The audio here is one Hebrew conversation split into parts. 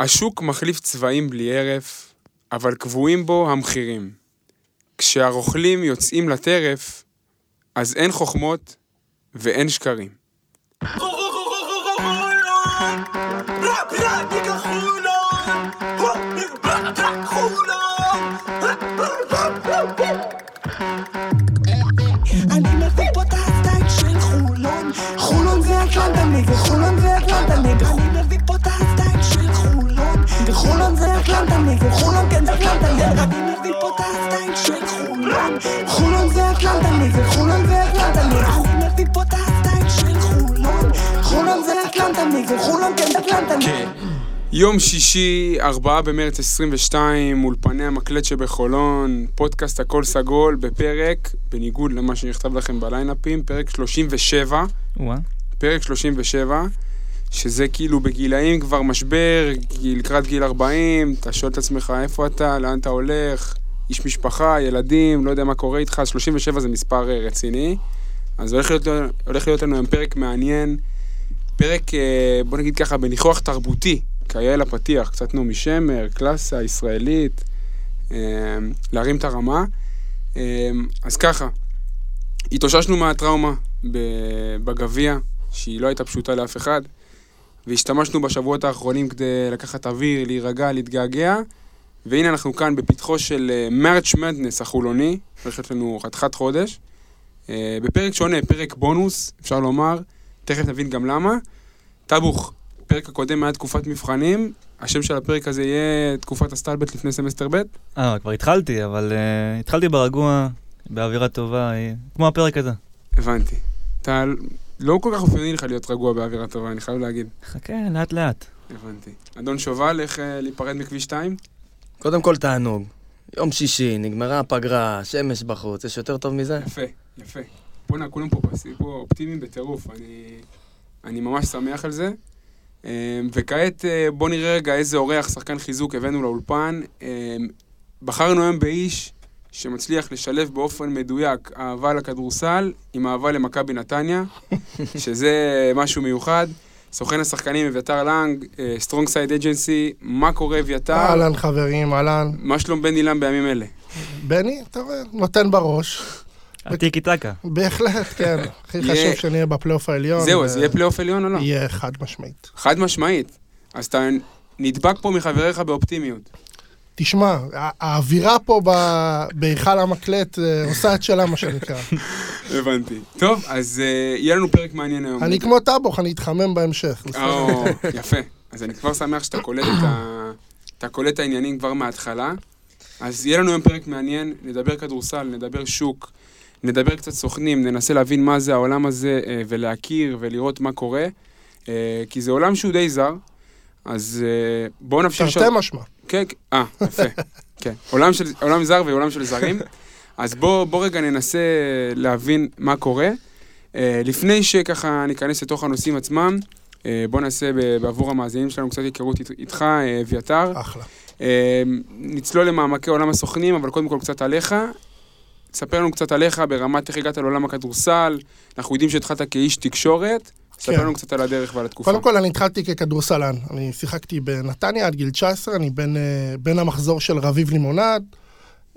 השוק מחליף צבעים בלי הרף, אבל קבועים בו המחירים. כשהרוכלים יוצאים לטרף, אז אין חוכמות ואין שקרים. אני אטלנטה וחולון זה אטלנטה אני מביא פה את הסטייל של חולון. חולון זה אטלנטה כן זה אטלנטה יום שישי, 4 במרץ 22, אולפני המקלט שבחולון, פודקאסט הכל סגול, בפרק, בניגוד למה שנכתב לכם בליינאפים, פרק 37, וואה. פרק 37, שזה כאילו בגילאים כבר משבר, לקראת גיל 40, אתה שואל את עצמך איפה אתה, לאן אתה הולך, איש משפחה, ילדים, לא יודע מה קורה איתך, 37 זה מספר אה, רציני. אז הולך להיות, הולך להיות לנו היום פרק מעניין, פרק, אה, בוא נגיד ככה, בניחוח תרבותי, כיאה לפתיח, קצת נעמי שמר, קלאסה ישראלית, אה, להרים את הרמה. אז ככה, התאוששנו מהטראומה בגביע, שהיא לא הייתה פשוטה לאף אחד, והשתמשנו בשבועות האחרונים כדי לקחת אוויר, להירגע, להתגעגע, והנה אנחנו כאן בפתחו של March Madness החולוני, הולך להיות לנו חתיכת חודש, אה, בפרק שונה, פרק בונוס, אפשר לומר, תכף נבין גם למה. טאבוך, פרק הקודם היה תקופת מבחנים, השם של הפרק הזה יהיה תקופת הסטלבט לפני סמסטר ב'. אה, כבר התחלתי, אבל אה, התחלתי ברגוע, באווירה טובה, אה, כמו הפרק הזה. הבנתי. אתה לא כל כך אופייני לך להיות רגוע באווירה טובה, אני חייב להגיד. חכה, לאט לאט. הבנתי. אדון שובל, איך אה, להיפרד מכביש 2? קודם כל תענוג. יום שישי, נגמרה הפגרה, שמש בחוץ, יש יותר טוב מזה? יפה, יפה. בוא'נה, כולם פה, פה אופטימיים בטירוף. אני, אני ממש שמח על זה. אה, וכעת אה, בואו נראה רגע איזה אורח, שחקן חיזוק הבאנו לאולפן. אה, בחרנו היום באיש שמצליח לשלב באופן מדויק אהבה לכדורסל עם אהבה למכבי נתניה, שזה משהו מיוחד. סוכן השחקנים אביתר לנג, Strong Side Agency, מה קורה אביתר? אהלן חברים, אהלן. מה שלום בן אילם בימים אלה? בני, אתה רואה, נותן בראש. הטיקי טקה. בהחלט, כן. הכי חשוב שנהיה בפלייאוף העליון. זהו, אז יהיה פלייאוף עליון או לא? יהיה חד משמעית. חד משמעית. אז אתה נדבק פה מחבריך באופטימיות. תשמע, האווירה פה בהיכל המקלט אה, עושה את שלה, מה שנקרא. הבנתי. טוב, אז אה, יהיה לנו פרק מעניין היום. אני כמו טאבוך, אני אתחמם בהמשך. יפה. אז אני כבר שמח שאתה קולט את ה... אתה קולט את העניינים כבר מההתחלה. אז יהיה לנו היום פרק מעניין, נדבר כדורסל, נדבר שוק, נדבר קצת סוכנים, ננסה להבין מה זה העולם הזה אה, ולהכיר ולראות מה קורה. כי זה עולם שהוא די זר, אז בואו נמשיך... תרתי משמע. כן, כן. אה, יפה. כן. עולם, של, עולם זר ועולם של זרים. אז בוא, בוא רגע ננסה להבין מה קורה. אה, לפני שככה ניכנס לתוך הנושאים עצמם, אה, בוא נעשה בעבור המאזינים שלנו קצת היכרות אית- איתך, אה, אביתר. אחלה. אה, נצלול למעמקי עולם הסוכנים, אבל קודם כל קצת עליך. תספר לנו קצת עליך ברמת איך הגעת לעולם הכדורסל. אנחנו יודעים שהתחלת כאיש תקשורת. ספר כן. לנו קצת על הדרך ועל התקופה. קודם כל, אני התחלתי ככדורסלן. אני שיחקתי בנתניה עד גיל 19, אני בן, אה, בן המחזור של רביב לימונד,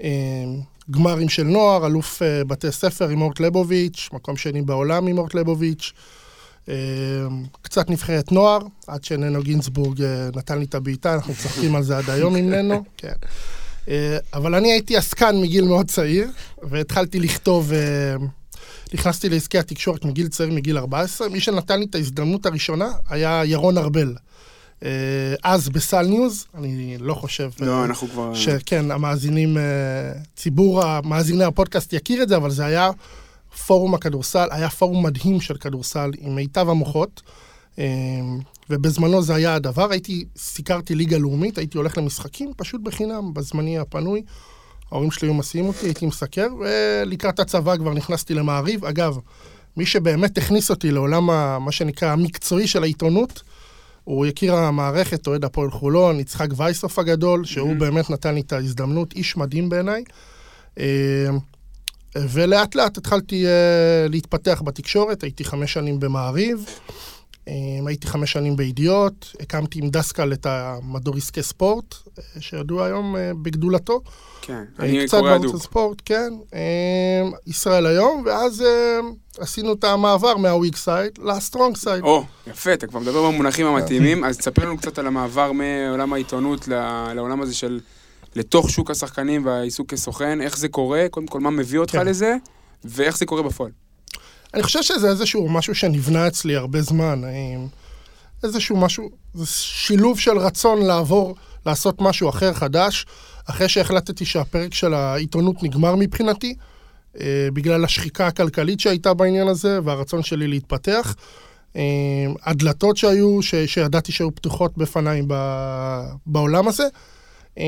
אה, גמרים של נוער, אלוף אה, בתי ספר עם אורט לבוביץ', מקום שני בעולם עם אורט לבוביץ', קצת נבחרת נוער, עד שננו גינזבורג נתן לי את הבעיטה, אנחנו צוחקים על זה עד היום עם ננו, כן. אבל אני הייתי עסקן מגיל מאוד צעיר, והתחלתי לכתוב... נכנסתי לעסקי התקשורת מגיל צעיר, מגיל 14. מי שנתן לי את ההזדמנות הראשונה היה ירון ארבל. אה, אז בסל ניוז, אני לא חושב... לא, אה, אנחנו כבר... שכן, המאזינים, אה, ציבור המאזיני הפודקאסט יכיר את זה, אבל זה היה פורום הכדורסל, היה פורום מדהים של כדורסל עם מיטב המוחות, ובזמנו זה היה הדבר. הייתי, סיקרתי ליגה לאומית, הייתי הולך למשחקים פשוט בחינם, בזמני הפנוי. ההורים שלי היו מסיעים אותי, הייתי מסקר, ולקראת הצבא כבר נכנסתי למעריב. אגב, מי שבאמת הכניס אותי לעולם, ה, מה שנקרא, המקצועי של העיתונות, הוא הכיר המערכת, אוהד הפועל חולון, יצחק וייסוף הגדול, שהוא Mhm. באמת נתן לי את ההזדמנות, איש מדהים בעיניי. אה, ולאט לאט התחלתי אה, להתפתח בתקשורת, הייתי חמש שנים במעריב. אה, הייתי חמש שנים בידיעות, הקמתי עם דסקל את המדור עסקי ספורט, אה, שידוע היום אה, בגדולתו. כן, אה, אני קצת קורא בערוץ הדוק. הספורט, כן. אה, ישראל היום, ואז אה, עשינו את המעבר מה weak side ל strong side. או, יפה, אתה כבר מדבר במונחים המתאימים, אז תספר לנו קצת על המעבר מעולם העיתונות לעולם הזה של... לתוך שוק השחקנים והעיסוק כסוכן, איך זה קורה, קודם כל מה מביא אותך כן. לזה, ואיך זה קורה בפועל. אני חושב שזה איזשהו משהו שנבנה אצלי הרבה זמן. איזשהו משהו, זה שילוב של רצון לעבור, לעשות משהו אחר, חדש, אחרי שהחלטתי שהפרק של העיתונות נגמר מבחינתי, אה, בגלל השחיקה הכלכלית שהייתה בעניין הזה, והרצון שלי להתפתח. אה, הדלתות שהיו, ש, שידעתי שהיו פתוחות בפניי בעולם הזה, אה,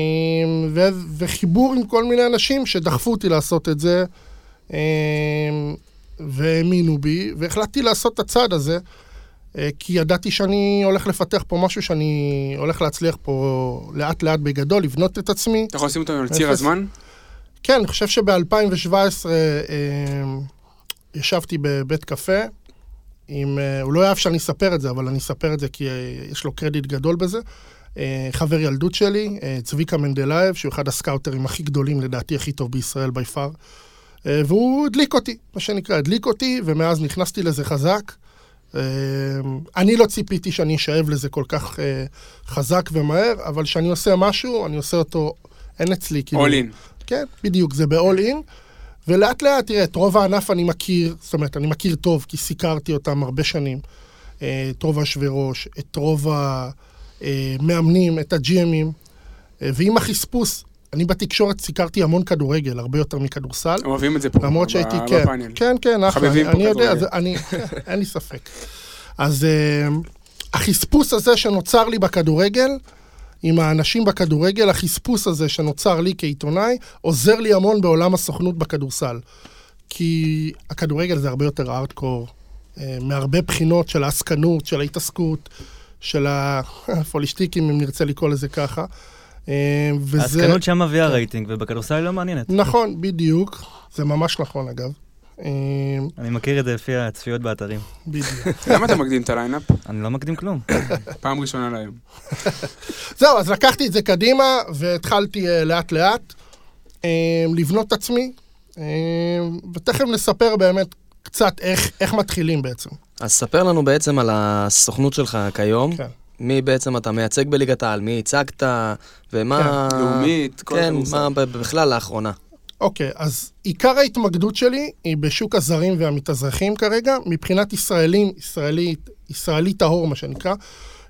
ו, וחיבור עם כל מיני אנשים שדחפו אותי לעשות את זה. אה, והאמינו בי, והחלטתי לעשות את הצעד הזה, אה, כי ידעתי שאני הולך לפתח פה משהו שאני הולך להצליח פה לאט לאט בגדול, לבנות את עצמי. אתה יכול לשים אותנו על ציר. הזמן? כן, אני חושב שב-2017 אה, ישבתי בבית קפה עם, אה, הוא לא אהב שאני אספר את זה, אבל אני אספר את זה כי אה, יש לו קרדיט גדול בזה. אה, חבר ילדות שלי, אה, צביקה מנדלייב, שהוא אחד הסקאוטרים הכי גדולים, לדעתי הכי טוב בישראל by far. אה, והוא הדליק אותי, מה שנקרא, הדליק אותי, ומאז נכנסתי לזה חזק. אה, אני לא ציפיתי שאני אשאב לזה כל כך אה, חזק ומהר, אבל כשאני עושה משהו, אני עושה אותו, אין אצלי, כאילו... all in. כן, בדיוק, זה ב-all in. ולאט לאט, תראה, את רוב הענף אני מכיר, זאת אומרת, אני מכיר טוב, כי סיקרתי אותם הרבה שנים. את רוב היושבי ראש, את רוב המאמנים, את הג'י.אמים. ועם החספוס, אני בתקשורת סיקרתי המון כדורגל, הרבה יותר מכדורסל. אוהבים את זה פה, למרות שהייתי, כן. כן, כן, אחלה, אני, יודע, אני, אין לי ספק. אז uh, החספוס הזה שנוצר לי בכדורגל, עם האנשים בכדורגל, החספוס הזה שנוצר לי כעיתונאי, עוזר לי המון בעולם הסוכנות בכדורסל. כי הכדורגל זה הרבה יותר ארדקור, uh, מהרבה בחינות של העסקנות, של ההתעסקות, של הפולישטיקים, אם נרצה לקרוא לזה ככה. Uh, וזה... העסקנות שם מביאה רייטינג, ובכדורסל היא לא מעניינת. נכון, בדיוק. זה ממש נכון, אגב. אה, אני מכיר את זה לפי הצפיות באתרים. בדיוק. למה אתה מקדים את ה lineup? אני לא מקדים כלום. פעם ראשונה להיום. זהו, אז לקחתי את זה קדימה, והתחלתי אה, לאט-לאט אה, לבנות את עצמי, אה, ותכף נספר באמת קצת איך, איך מתחילים בעצם. אז ספר לנו בעצם על הסוכנות שלך כיום. כן. מי בעצם אתה מייצג בליגת העל, מי הצגת, ומה... לאומית, כל כן. מה בכלל לאחרונה. אוקיי, אז עיקר ההתמקדות שלי היא בשוק הזרים והמתאזרחים כרגע. מבחינת ישראלים, ישראלי, ישראלי טהור, מה שנקרא,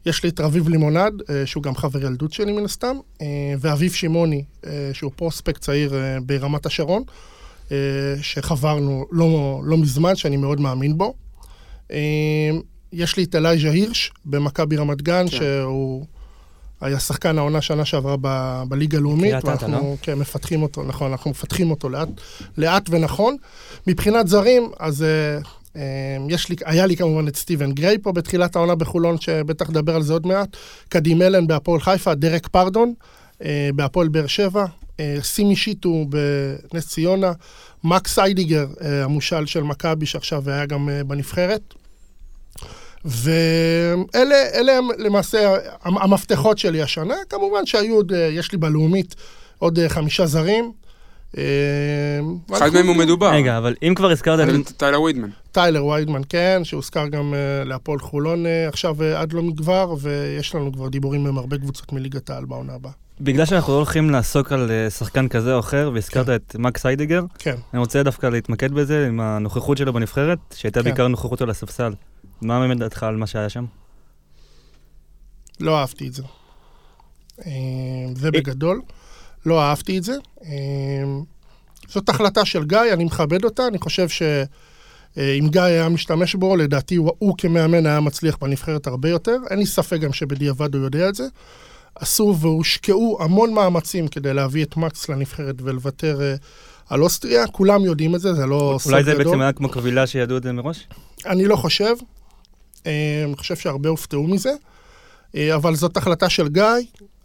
יש לי את רביב לימונד, אה, שהוא גם חבר ילדות שלי מן הסתם, אה, ואביב שמעוני, אה, שהוא פרוספקט צעיר ברמת השרון, שחברנו לא, לא מזמן, שאני מאוד מאמין בו. יש לי את אלייז'ה הירש במכבי רמת גן, כן. שהוא היה שחקן העונה שנה שעברה ב, בליגה הלאומית, ואנחנו לא? כן, מפתחים אותו, נכון, אנחנו מפתחים אותו לאט, לאט ונכון. מבחינת זרים, אז אה, אה, יש לי, היה לי כמובן את סטיבן גריי פה בתחילת העונה בחולון, שבטח נדבר על זה עוד מעט, קדים אלן בהפועל חיפה, דרק פרדון אה, בהפועל באר שבע, סימי שיטו בנס ציונה, מקס איידיגר, המושל של מכבי, שעכשיו היה גם בנבחרת. ואלה אלה הם למעשה המ- המפתחות שלי השנה. כמובן שהיו עוד, אה, יש לי בלאומית עוד אה, חמישה זרים. אה, אחד מהם הוא מדובר. רגע, אבל אם כבר הזכרת טיילר ווידמן. טיילר ויידמן, כן, שהוזכר גם להפועל חולון עכשיו עד לא מכבר, ויש לנו כבר דיבורים עם הרבה קבוצות מליגת העל בעונה הבאה. בגלל שאנחנו לא הולכים לעסוק על שחקן כזה או אחר, והזכרת את מקס היידיגר, כן. אני רוצה דווקא להתמקד בזה עם הנוכחות שלו בנבחרת, שהייתה כן. בעיקר נוכחות על הספסל. מה באמת דעתך על מה שהיה שם? לא אהבתי את זה. אה, זה בגדול. לא אהבתי את זה. אה, זאת החלטה של גיא, אני מכבד אותה, אני חושב שאם גיא היה משתמש בו, לדעתי הוא, הוא כמאמן היה מצליח בנבחרת הרבה יותר. אין לי ספק גם שבדיעבד הוא יודע את זה. עשו והושקעו המון מאמצים כדי להביא את מקס לנבחרת ולוותר אה, על אוסטריה. כולם יודעים את זה, זה לא סוד אולי זה גדול. בעצם היה כמו קבילה שידעו את זה מראש? אני לא חושב. אה, אני חושב שהרבה הופתעו מזה. אה, אבל זאת החלטה של גיא,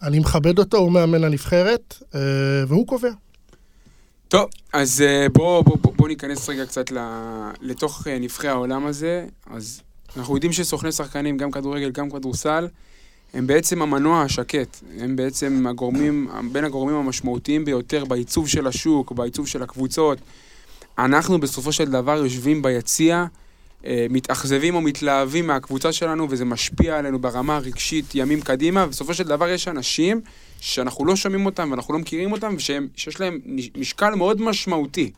אני מכבד אותו, הוא מאמן הנבחרת, אה, והוא קובע. טוב, אז אה, בוא, בוא, בוא, ניכנס רגע קצת לתוך נבחי העולם הזה. אז אנחנו יודעים שסוכני שחקנים, גם כדורגל, גם כדורסל, הם בעצם המנוע השקט. הם בעצם הגורמים, בין הגורמים המשמעותיים ביותר בעיצוב של השוק, בעיצוב של הקבוצות. אנחנו בסופו של דבר יושבים ביציע, מתאכזבים או מתלהבים מהקבוצה שלנו, וזה משפיע עלינו ברמה הרגשית ימים קדימה, ובסופו של דבר יש אנשים שאנחנו לא שומעים אותם ואנחנו לא מכירים אותם, ושהם- שיש להם משקל מאוד משמעותי.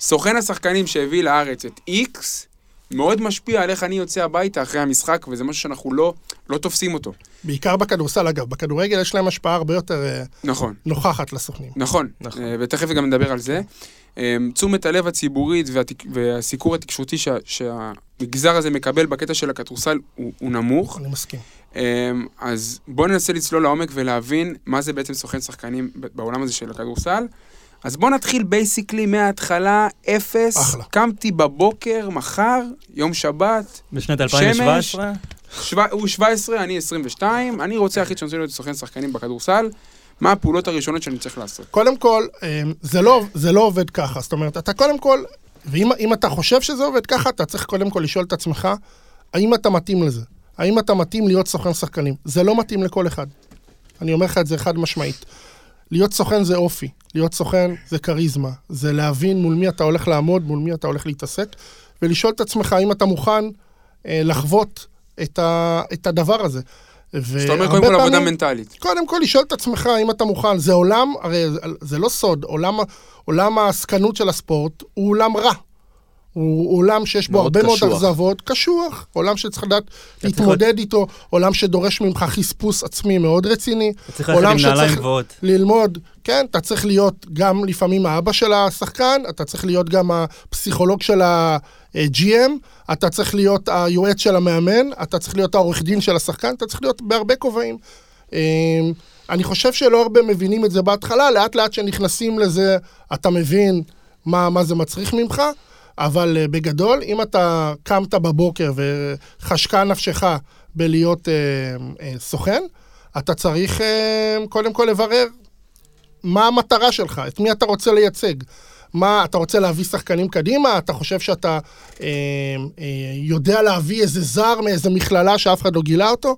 סוכן השחקנים שהביא לארץ את איקס, מאוד משפיע על איך אני יוצא הביתה אחרי המשחק, וזה משהו שאנחנו לא, לא תופסים אותו. בעיקר בכדורסל, אגב. בכדורגל יש להם השפעה הרבה יותר אה, נכון. נוכחת לסוכנים. נכון, נכון. אה, ותכף גם נדבר על זה. אה, תשומת הלב הציבורית והתק... והסיקור התקשורתי שה... שהמגזר הזה מקבל בקטע של הכדורסל הוא, הוא נמוך. אני מסכים. אה, אז בואו ננסה לצלול לעומק ולהבין מה זה בעצם סוכן שחקנים בעולם הזה של הכדורסל. אז בואו נתחיל basically מההתחלה, אפס. אחלה. קמתי בבוקר, מחר, יום שבת, בשנת שמש. 2017? שבע, הוא 17, אני 22, אני רוצה הכי שאני רוצה להיות סוכן שחקנים בכדורסל. מה הפעולות הראשונות שאני צריך לעשות? קודם כל, אה, זה לא, זה לא עובד ככה. זאת אומרת, אתה קודם כל, ואם אם אתה חושב שזה עובד ככה, אתה צריך קודם כל לשאול את עצמך, האם אתה מתאים לזה? האם אתה מתאים להיות סוכן שחקנים? זה לא מתאים לכל אחד. אני אומר לך את זה חד משמעית. להיות סוכן זה אופי, להיות סוכן זה כריזמה, זה להבין מול מי אתה הולך לעמוד, מול מי אתה הולך להתעסק, ולשאול את עצמך האם אתה מוכן אה, לחוות את, ה, את הדבר הזה. זאת אומרת, קודם כל עבודה מנטלית. קודם כל לשאול את עצמך אם אתה מוכן. זה עולם, הרי זה- לא סוד, עולם, עולם העסקנות של הספורט הוא עולם רע. הוא עולם שיש בו הרבה מאוד. אכזבות, קשוח, עולם שצריך לדעת להתמודד איתו, עולם שדורש ממך חספוס עצמי מאוד רציני, אתה צריך ללכת עולם עם נעליים שצריך. ללמוד, כן, אתה צריך להיות גם לפעמים האבא של השחקן, אתה צריך להיות גם הפסיכולוג של ה-GM, אתה צריך להיות היועץ של המאמן, אתה צריך להיות העורך דין של השחקן, אתה צריך להיות בהרבה כובעים. אמ, אני חושב שלא הרבה מבינים את זה בהתחלה, לאט לאט שנכנסים לזה, אתה מבין מה, מה זה מצריך ממך, אבל אה, בגדול, אם אתה קמת בבוקר וחשקה נפשך בלהיות אה, אה, סוכן, אתה צריך אה, קודם כל לברר מה המטרה שלך, את מי אתה רוצה לייצג. מה, אתה רוצה להביא שחקנים קדימה? אתה חושב שאתה אה, אה, יודע להביא איזה זר מאיזה מכללה שאף אחד לא גילה אותו?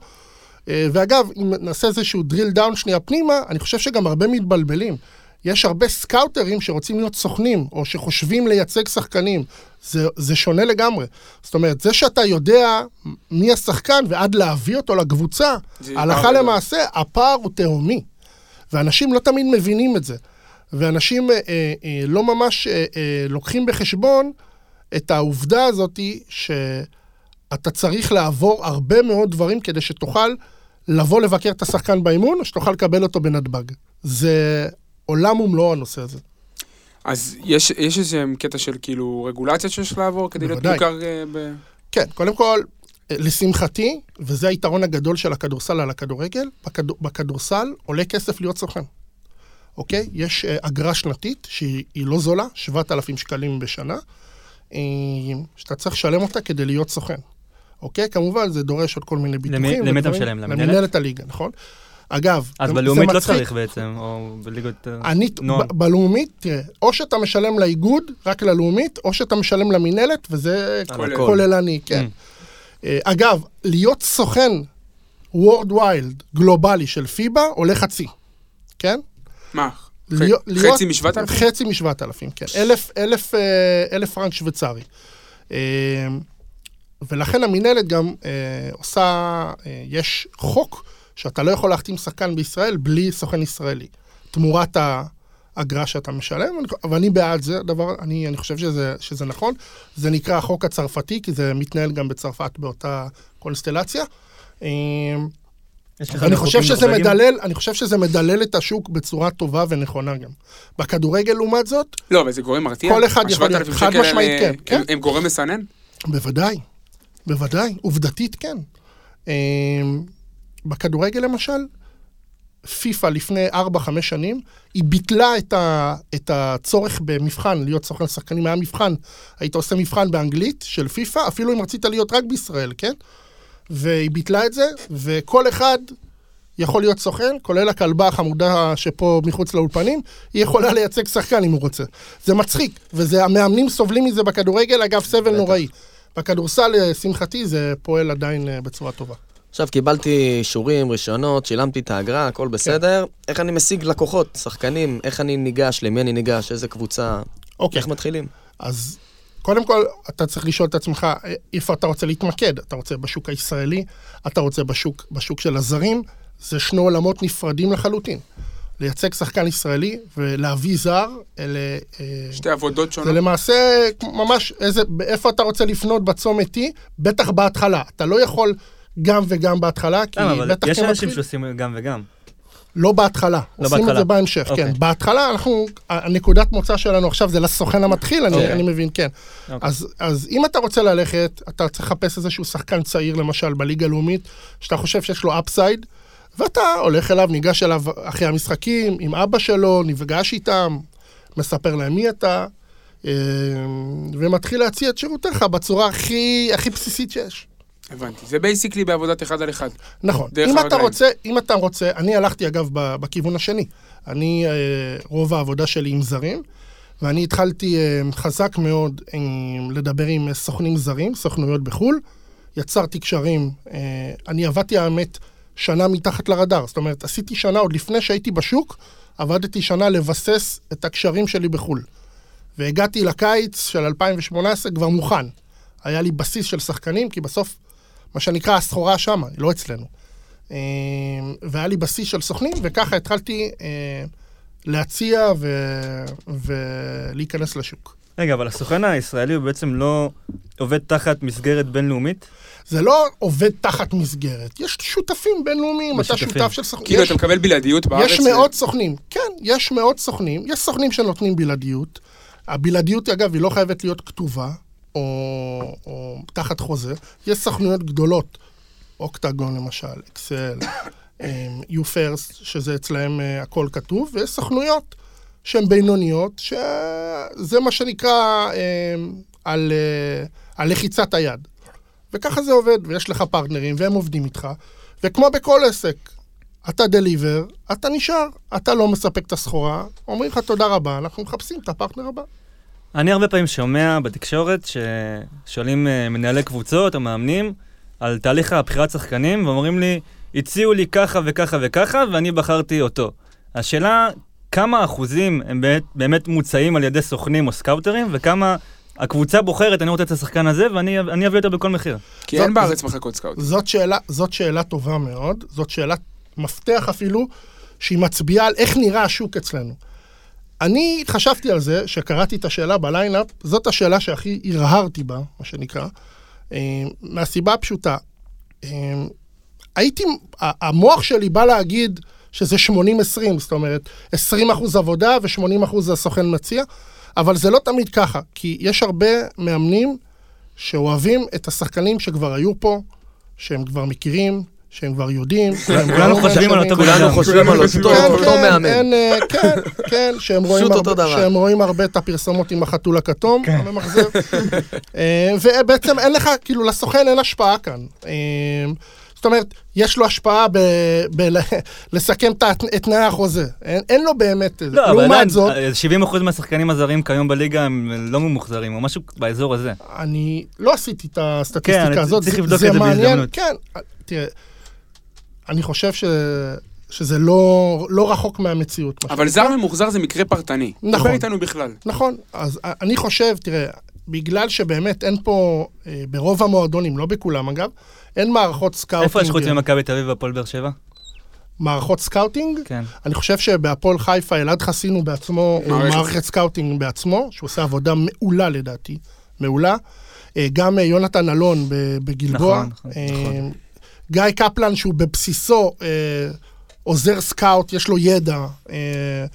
אה, ואגב, אם נעשה איזשהו drill down שנייה פנימה, אני חושב שגם הרבה מתבלבלים. יש הרבה סקאוטרים שרוצים להיות סוכנים, או שחושבים לייצג שחקנים. זה, זה שונה לגמרי. זאת אומרת, זה שאתה יודע מי השחקן ועד להביא אותו לקבוצה, הלכה. למעשה, הפער הוא תהומי. ואנשים לא תמיד מבינים את זה. ואנשים אה, אה, אה, לא ממש אה, אה, לוקחים בחשבון את העובדה הזאת שאתה צריך לעבור הרבה מאוד דברים כדי שתוכל לבוא לבקר את השחקן באימון, או שתוכל לקבל אותו בנתב"ג. זה עולם ומלואו הנושא הזה. אז יש, יש איזה קטע של כאילו רגולציה שיש לעבור כדי להיות. מוכר אה, ב... כן, קודם כל, אה, לשמחתי, וזה היתרון הגדול של הכדורסל על הכדורגל, בכד... בכדורסל עולה כסף להיות סוכן. אוקיי? יש אה, אגרה שנתית שהיא היא לא זולה, 7,000 שקלים בשנה, אה, שאתה צריך לשלם אותה כדי להיות סוכן. אוקיי? כמובן, זה דורש עוד כל מיני ביטוחים. למי- אתה. משלם? למינהלת? למינהלת הליגה, נכון? אגב, אז זה- בלאומית זה לא מצחיק. צריך בעצם, או בליגות... אה, אני, נועם. בלאומית, תראה, או שאתה משלם לאיגוד, רק ללאומית, או שאתה משלם למינהלת, וזה. כוללני, כן. אה, אגב, להיות סוכן וורד ויילד גלובלי של פיבה עולה חצי, כן? מה? להיות- חצי משבעת אלפים? חצי משבעת אלפים, כן. אלף, אלף, אה, אלף פרנק שוויצרי. אה, ולכן המינהלת גם אה, עושה, אה, יש חוק שאתה לא יכול להחתים שחקן בישראל בלי סוכן ישראלי. תמורת האגרה שאתה משלם, ואני בעד זה, דבר, אני, אני חושב שזה, שזה נכון. זה נקרא החוק הצרפתי, כי זה מתנהל גם בצרפת באותה קונסטלציה. אה, ואני חושב שזה? מדלל, אני חושב שזה מדלל את השוק בצורה טובה ונכונה גם. בכדורגל, לעומת זאת, לא, אבל זה גורם מרתיע? כל אחד יכול ה-7,000 להיות. חד משמעית, האלה, כן, הם- כן. הם גורם מסנן? בוודאי, בוודאי, עובדתית כן. אמ, בכדורגל למשל, פיפ"א לפני 4-5 שנים, היא ביטלה את, ה, את הצורך במבחן, להיות סוכן שחקנים, היה מבחן, היית עושה מבחן באנגלית של פיפ"א, אפילו אם רצית להיות רק בישראל, כן? והיא ביטלה את זה, וכל אחד יכול להיות סוכן, כולל הכלבה החמודה שפה מחוץ לאולפנים, היא יכולה לייצג שחקן אם הוא רוצה. זה מצחיק, והמאמנים סובלים מזה בכדורגל, אגב, סבל נוראי. בכדורסל, לשמחתי, זה פועל עדיין אה, בצורה טובה. עכשיו קיבלתי אישורים, רישיונות, שילמתי את האגרה, הכל בסדר. איך אני משיג לקוחות, שחקנים, איך אני ניגש, למי אני ניגש, איזה קבוצה, אוקיי, איך מתחילים? אז קודם כל, אתה צריך לשאול את עצמך איפה אתה רוצה להתמקד. אתה רוצה בשוק הישראלי, אתה רוצה בשוק, בשוק של הזרים, זה שני עולמות נפרדים לחלוטין. לייצג שחקן ישראלי ולהביא זר, אלה... אה, שתי עבודות זה שונות. למעשה ממש איזה, איפה אתה רוצה לפנות בצומת T, בטח בהתחלה. אתה לא יכול גם וגם בהתחלה, כי בטח יש כמתחיל- אנשים שעושים גם וגם. לא בהתחלה, לא עושים את בהתחלה. זה בהמשך, אוקיי. כן. בהתחלה אנחנו, הנקודת מוצא שלנו עכשיו זה לסוכן המתחיל, אני, אוקיי. אני מבין, כן. אוקיי. אז, אז אם אתה רוצה ללכת, אתה צריך לחפש איזשהו שחקן צעיר, למשל, בליגה הלאומית, שאתה חושב שיש לו אפסייד, ואתה הולך אליו, ניגש אליו אחרי המשחקים, עם אבא שלו, נפגש איתם, מספר להם מי אתה, אה, ומתחיל להציע את שירותיך בצורה הכי, הכי בסיסית שיש. הבנתי. זה בייסיקלי בעבודת אחד על אחד. נכון. דרך אם אתה הרגליים. רוצה, אם אתה רוצה, אני הלכתי אגב בכיוון השני. אני, אה, רוב העבודה שלי עם זרים, ואני התחלתי אה, חזק מאוד לדבר עם אה, סוכנים זרים, סוכנויות בחו"ל. יצרתי קשרים, אני עבדתי האמת שנה מתחת לרדאר. זאת אומרת, עשיתי שנה עוד לפני שהייתי בשוק, עבדתי שנה לבסס את הקשרים שלי בחו"ל. והגעתי לקיץ של 2018 כבר מוכן. היה לי בסיס של שחקנים, כי בסוף, מה שנקרא, הסחורה שמה, לא אצלנו. אה, והיה לי בסיס של סוכנים, וככה התחלתי אה, להציע ו... ולהיכנס לשוק. רגע, אבל הסוכן הישראלי הוא בעצם לא עובד תחת מסגרת בינלאומית? זה לא עובד תחת מסגרת, יש שותפים בינלאומיים, אתה. שותף של סוכנים. כאילו, יש- אתה מקבל בלעדיות בארץ. יש זה- מאות סוכנים, כן, יש מאות סוכנים, יש סוכנים שנותנים בלעדיות. הבלעדיות, אגב, היא לא חייבת להיות כתובה, או, או תחת חוזה. יש סוכנויות גדולות, אוקטגון למשל, אקסל, U-First, שזה אצלהם אה, הכל כתוב, ויש סוכנויות שהן בינוניות, שזה מה שנקרא אה, על, אה, על לחיצת היד. וככה זה עובד, ויש לך פרטנרים, והם עובדים איתך, וכמו בכל עסק, אתה דליבר, אתה נשאר, אתה לא מספק את הסחורה, אומרים לך תודה רבה, אנחנו מחפשים את הפרטנר הבא. אני הרבה פעמים שומע בתקשורת ששואלים אה, מנהלי קבוצות או מאמנים על תהליך הבחירת שחקנים, ואומרים לי, הציעו לי ככה וככה וככה, ואני בחרתי אותו. השאלה, כמה אחוזים הם באמת, באמת מוצעים על ידי סוכנים או סקאוטרים, וכמה הקבוצה בוחרת, אני רוצה את השחקן הזה, ואני אני אביא אותו בכל מחיר. כי אין בארץ מחלקות scout. זאת שאלה, זאת שאלה טובה מאוד, זאת שאלת מפתח אפילו, שהיא מצביעה על איך נראה השוק אצלנו. אני חשבתי על זה, שקראתי את השאלה בליינאפ, זאת השאלה שהכי הרהרתי בה, מה שנקרא, אה, מהסיבה הפשוטה. אה, הייתי, המוח שלי בא להגיד שזה 80-20, זאת אומרת, 20 אחוז עבודה ו-80 אחוז הסוכן מציע, אבל זה לא תמיד ככה, כי יש הרבה מאמנים שאוהבים את השחקנים שכבר היו פה, שהם כבר מכירים, שהם כבר יודעים. כולנו לא חושבים על. אותו כולנו אדם. חושבים על אותו כן, כן, מאמן. אין, אה, כן, כן, שהם רואים, הרבה, את הפרסומות עם החתול הכתום, כן. הממחזר. אה, ובעצם אין לך, כאילו, לסוכן אין השפעה כאן. אה, זאת אומרת, יש לו השפעה בלסכם את תנאי החוזה. אין אין לו באמת... לא, אבל לעומת זאת, אה, 70% מהשחקנים הזרים כיום בליגה הם לא ממוחזרים, או משהו באזור הזה. אני לא עשיתי את כן, הסטטיסטיקה אני הזאת, צריך זה- לבדוק את זה בהזדמנות. כן, תראה, אני חושב ש... שזה לא, לא רחוק מהמציאות. מה אבל. זר ממוחזר זה מקרה פרטני. נכון. דבר איתנו בכלל. נכון, אז אני חושב, תראה, בגלל שבאמת אין פה, אה, ברוב המועדונים, לא בכולם אגב, אין מערכות scouting. איפה יש חוץ ממכבי תל אביב והפועל באר שבע? מערכות scouting? כן. אני חושב שבהפועל חיפה אלעד חסין הוא בעצמו, הוא מערכת. מערכת scouting בעצמו, שהוא עושה עבודה מעולה לדעתי, מעולה. אה, גם אה, יונתן אלון בגלבוע. נכון, נכון, אה, נכון. גיא קפלן, שהוא בבסיסו אה, עוזר scout, יש לו ידע אה,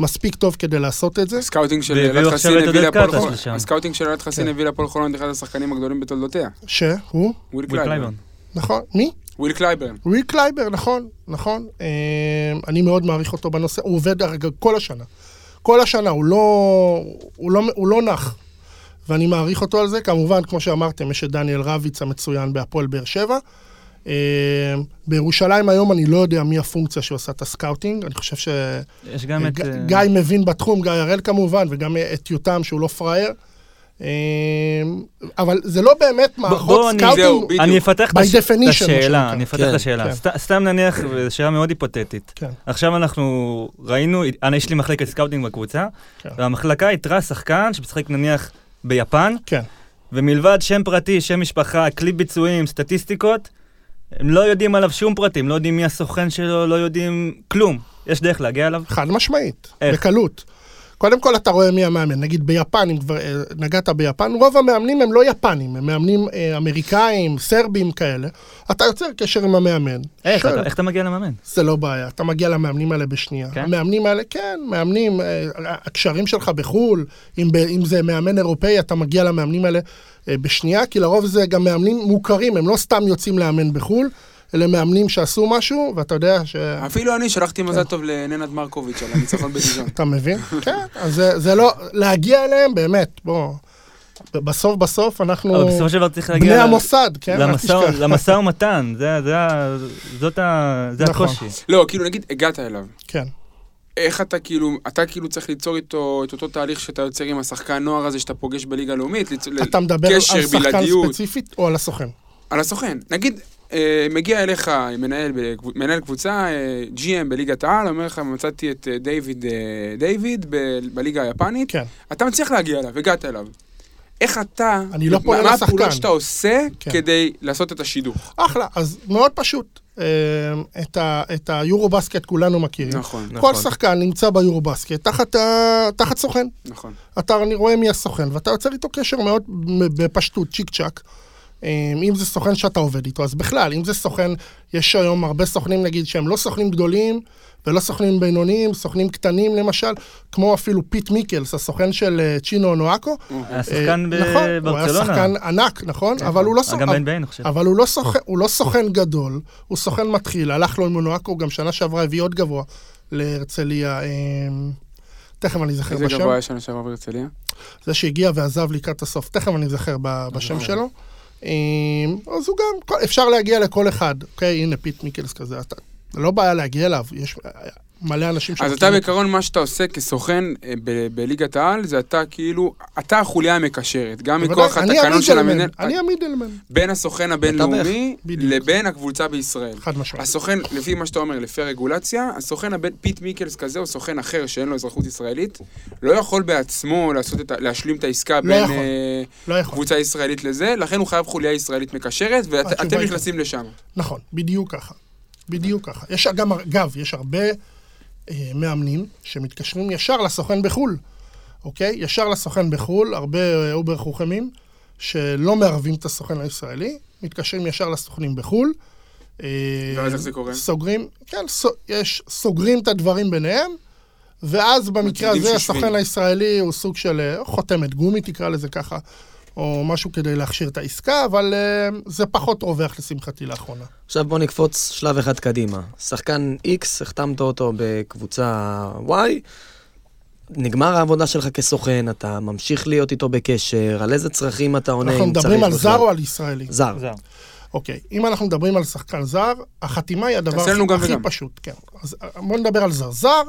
מספיק טוב כדי לעשות את זה. ה scouting של אלעד חסין הביא להפועל חולון. ה scouting של אלעד חסין כן. הביא להפועל חולון את אחד השחקנים הגדולים בתולדותיה. שהוא? וויל וויל קלייברן. קלייברן. נכון. מי? וויל קלייברן. ריק קלייבר, נכון, נכון. אה, אני מאוד מעריך אותו בנושא, הוא עובד הרגע כל השנה. כל השנה, הוא לא, הוא לא, הוא לא נח. ואני מעריך אותו על זה. כמובן, כמו שאמרתם, יש את דניאל רביץ המצוין בהפועל באר שבע. אה, בירושלים היום אני לא יודע מי הפונקציה שעושה את ה scouting. אני חושב יש גם את... אה, שגיא מבין בתחום, גיא הראל כמובן, וגם את יותם שהוא לא פראייר. אה, אבל זה לא באמת מערכות scouting. אני אפתח את השאלה. אני אפתח כן, את השאלה. כן. סת- סתם נניח, וזו שאלה מאוד היפותטית. כן. עכשיו אנחנו ראינו, אני יש לי מחלקת scouting בקבוצה, כן. והמחלקה איתרה שחקן שמשחק נניח ביפן, כן. ומלבד שם פרטי, שם משפחה, קליפ ביצועים, סטטיסטיקות, הם לא יודעים עליו שום פרטים, לא יודעים מי הסוכן שלו, לא יודעים כלום. יש דרך להגיע אליו? חד משמעית, איך? בקלות. קודם כל אתה רואה מי המאמן, נגיד ביפן, אם כבר אה, נגעת ביפן, רוב המאמנים הם לא יפנים, הם מאמנים אה, אמריקאים, סרבים כאלה. אתה יוצר קשר עם המאמן. איך, אתה- איך אתה מגיע למאמן? זה לא בעיה, אתה מגיע למאמנים האלה בשנייה. כן? המאמנים האלה, כן, מאמנים, אה, הקשרים שלך בחו"ל, אם, אם זה מאמן אירופאי, אתה מגיע למאמנים האלה אה, בשנייה, כי לרוב זה גם מאמנים מוכרים, הם לא סתם יוצאים לאמן בחו"ל, אלה מאמנים שעשו משהו, ואתה יודע ש... אפילו אני שלחתי מזל טוב לננת מרקוביץ' על הניצחון בדיזון. אתה מבין? כן, אז זה, לא, להגיע אליהם, באמת, בוא, בסוף בסוף אנחנו אבל בסופו של דבר צריך בני להגיע... ל- המוסד, כן? למשא- ומתן, זה- זה ה- זאת ה- זה נכון. הקושי. לא, כאילו נגיד הגעת אליו. כן. איך אתה כאילו, אתה כאילו צריך ליצור איתו את אותו תהליך שאתה יוצר עם השחקן נוער הזה שאתה פוגש בליגה הלאומית, ליצור- אתה מדבר קשר, על שחקן בלעדיות. ספציפית או על הסוכן? על הסוכן. נגיד, מגיע אליך מנהל, מנהל קבוצה, אה, GM בליגת העל, אומר לך, מצאתי את אה, דיוויד אה, דיוויד ב- בליגה היפנית, כן. אתה מצליח להגיע אליו, הגעת אליו. איך אתה, אני לא פונה מה לשחקן. הפעולות שאתה עושה כן. כדי לעשות את השידוך? אחלה, אז מאוד פשוט. אה, את, ה, את היורו-בסקט כולנו מכירים. נכון, כל נכון. שחקן נמצא ביורו-בסקט תחת, ה- תחת סוכן. נכון. אתה, אני רואה מי הסוכן, ואתה יוצר איתו קשר מאוד בפשטות, צ'יק צ'אק. אה, אם זה סוכן שאתה עובד איתו, אז בכלל, אם זה סוכן, יש היום הרבה סוכנים, נגיד, שהם לא סוכנים גדולים ולא סוכנים בינוניים, סוכנים קטנים למשל, כמו אפילו פיט מיקלס, הסוכן של אה, צ'ינאנו אונואקו. היה שחקן אה, נכון, הוא היה בברצלונה. שחקן ענק, נכון? אבל הוא לא סוכן... גם ב-NBA, אני חושב. אבל הוא לא, סוכן, הוא לא סוכן גדול, הוא סוכן מתחיל, הלך לו עם אונואקו, גם שנה שעברה הביא עוד גבוה להרצליה. אה, תכף אני אזכר איזה בשם. גבוה יש שנה שעברה בהרצליה? זה שהגיע ועזב לקראת הסוף, תכף אני אזכר בשם שלו. אה, אז הוא גם, אפשר להגיע לכל אחד, אוקיי? הנה פיט מיקלס כזה, אתה, לא בעיה להגיע אליו, יש מלא אנשים אז אתה. בעיקרון, מה שאתה עושה כסוכן אה, בליגת העל, זה אתה כאילו, אתה החוליה המקשרת, גם מכוח התקנון של המנהל, אני ה middleman, בין הסוכן הבינלאומי. לבין הקבוצה בישראל. חד משמעית. הסוכן, לפי מה שאתה אומר, לפי הרגולציה, הסוכן הבן, פיט מיקלס כזה, או סוכן אחר שאין לו אזרחות ישראלית, לא יכול בעצמו להשלים את העסקה בין יכול. אה, לא. קבוצה ישראלית לזה, לכן הוא חייב חוליה ישראלית מקשרת, ואתם נכנסים לשם. נכון, בדיוק ככה. בדיוק ככה. יש גם, אגב, יש הרבה אה, מאמנים שמתקשרים ישר לסוכן בחו"ל, אוקיי? ישר לסוכן בחו"ל, הרבה אה, אובר חוכמים, שלא מערבים את הסוכן הישראלי, מתקשרים ישר לסוכנים בחו"ל. אה, ואז איך זה קורה? סוגרים, כן, סו, יש, סוגרים את הדברים ביניהם, ואז במקרה הזה. הסוכן הישראלי הוא סוג של אה, חותמת גומי, תקרא לזה ככה, או משהו כדי להכשיר את העסקה, אבל אה, זה פחות רווח לשמחתי לאחרונה. עכשיו בוא נקפוץ שלב אחד קדימה. שחקן X, החתמת אותו בקבוצה Y, נגמר העבודה שלך כסוכן, אתה ממשיך להיות איתו בקשר, על איזה צרכים אתה עונה אנחנו אם צריך בכלל. מדברים על זר או על ישראלי? זר. זר. אוקיי, אם אנחנו מדברים על שחקן זר, החתימה היא הדבר הכי, גם הכי וגם. פשוט, כן. אז אה, בואו נדבר על זר. זר,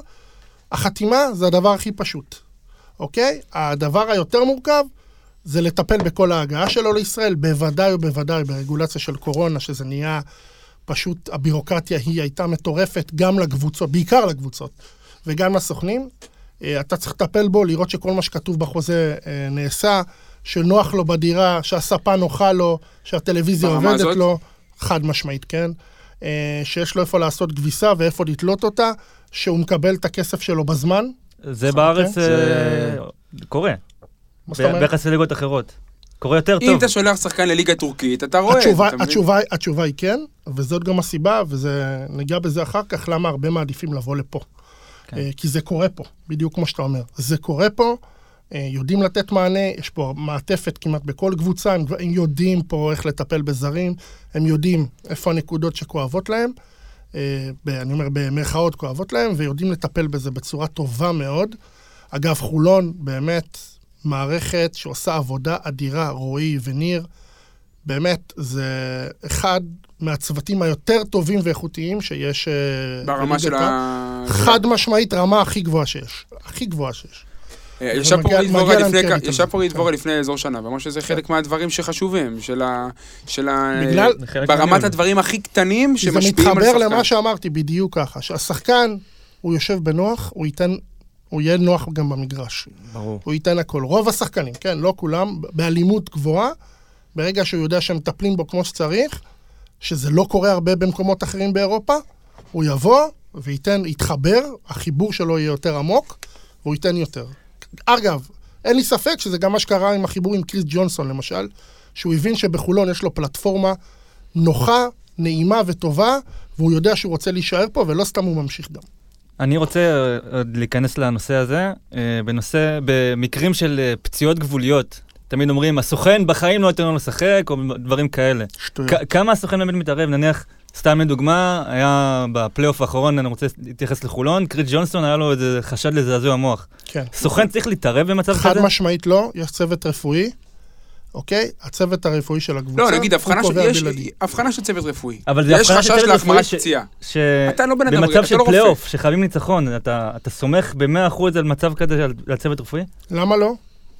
החתימה זה הדבר הכי פשוט, אוקיי? הדבר היותר מורכב זה לטפל בכל ההגעה שלו לישראל, בוודאי ובוודאי ברגולציה של קורונה, שזה נהיה פשוט, הבירוקרטיה היא הייתה מטורפת גם לקבוצות, בעיקר לקבוצות, וגם לסוכנים. אה, אתה צריך לטפל בו, לראות שכל מה שכתוב בחוזה אה, נעשה, שנוח לו בדירה, שהספה נוחה לו, שהטלוויזיה עובדת הזאת? לו, חד משמעית, כן. אה, שיש לו איפה לעשות כביסה ואיפה לתלות אותה, שהוא מקבל את הכסף שלו בזמן. זה בארץ זה- אה, קורה, מה זאת אומרת? ביחס לליגות אחרות. קורה יותר אם טוב. אתה שולח שחקן לליגה טורקית, אתה רואה. התשובה, אתה מבין? התשובה, התשובה היא כן, וזאת גם הסיבה, וזה, ניגע בזה אחר כך, למה הרבה מעדיפים לבוא לפה. כן. אה, כי זה קורה פה, בדיוק כמו שאתה אומר. זה קורה פה, אה, יודעים לתת מענה, יש פה מעטפת כמעט בכל קבוצה, הם, הם יודעים פה איך לטפל בזרים, הם יודעים איפה הנקודות שכואבות להם, אה, ב, אני אומר במרכאות כואבות להם, ויודעים לטפל בזה בצורה טובה מאוד. אגב, חולון, באמת, מערכת שעושה עבודה אדירה, רועי וניר, באמת, זה אחד מהצוותים היותר טובים ואיכותיים שיש אה, ברמה של. ה... חד משמעית, רמה הכי גבוהה שיש. הכי גבוהה שיש. אה, ישב פה מגיע- רועי דבורה מגיע להם לפני, קרדיט כ- על ישב זה, פה רועי כן. דבורה לפני אזור שנה, ואמר שזה חלק מהדברים שחשובים, של ה... של ה... בגלל- זה ברמת. הדברים הכי קטנים זה שמשפיעים על מתחבר שחקן. למה שאמרתי בדיוק ככה, שהשחקן, הוא יושב בנוח, הוא ייתן, הוא יהיה נוח גם במגרש. ברור. הוא ייתן הכל. רוב השחקנים, כן, לא כולם, באלימות גבוהה, ברגע שהוא יודע שמטפלים בו כמו שצריך, שזה לא קורה הרבה במקומות אחרים באירופה, הוא יבוא וייתן, יתחבר, החיבור שלו יהיה יותר עמוק, והוא ייתן יותר. אגב, אין לי ספק שזה גם מה שקרה עם החיבור עם קריס ג'ונסון, למשל, שהוא הבין שבחולון יש לו פלטפורמה נוחה, נעימה וטובה, והוא יודע שהוא רוצה להישאר פה, ולא סתם הוא ממשיך גם. אני רוצה אה, עוד להיכנס לנושא הזה, אה, בנושא, במקרים של אה, פציעות גבוליות. תמיד אומרים, הסוכן בחיים לא נותן לנו לשחק, או דברים כאלה. שטויות. כמה הסוכן באמת מתערב? נניח, סתם לדוגמה, היה בפלייאוף האחרון, אני רוצה להתייחס לחולון, קריס ג'ונסון, היה לו איזה חשד לזעזוע מוח. כן. סוכן צריך להתערב במצב חד כזה? משמעית לא, יש צוות רפואי, אוקיי? הצוות הרפואי של הקבוצה, לא, נגיד, הוא הבחנה קובע של... יש. הבחנה של צוות רפואי. אבל זה יש הבחנה של חשש צוות רפואי להחמרת ש- פציעה. ש... אתה לא בן אדם, במצב אתה של לא רופא. פלייאוף, שחייבים ניצחון, אתה, אתה סומך ב-100% על מצב כזה על, על צוות רפואי? למה לא?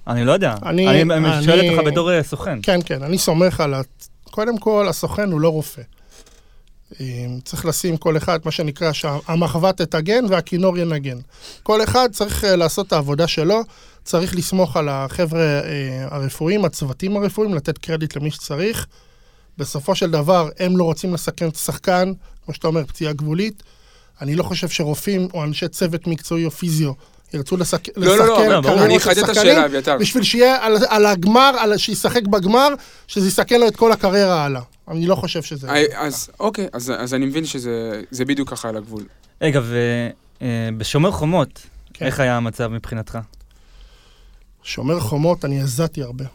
אני לא יודע. אני- אני, אני אני- שואל אותך בתור אה, סוכן. כן, כן, אני סומך על ה... קודם כל, הסוכן הוא לא רופא. אה, צריך לשים כל אחד, מה שנקרא, שהמחבת תטגן והכינור ינגן. כל אחד צריך אה, לעשות את העבודה שלו, צריך לסמוך על החבר'ה אה, הרפואיים, הצוותים הרפואיים, לתת קרדיט למי שצריך. בסופו של דבר, הם לא רוצים לסכן את השחקן, כמו שאתה אומר, פציעה גבולית. אני לא חושב שרופאים או אנשי צוות מקצועי או פיזיו ירצו לסק... לא, לא, לא, לא, ברור. קריירות אני של אחדד את שחקנים, השאלה, אביתר. בשביל שיהיה על, על הגמר, על, שישחק בגמר, שזה יסכן לו את כל הקריירה הלאה. אני לא חושב שזה... אה, אז אוקיי, אז אז אני מבין שזה זה בדיוק ככה על הגבול. רגע, ובשומר חומות, כן. איך היה המצב מבחינתך? שומר חומות, אני הזעתי הרבה.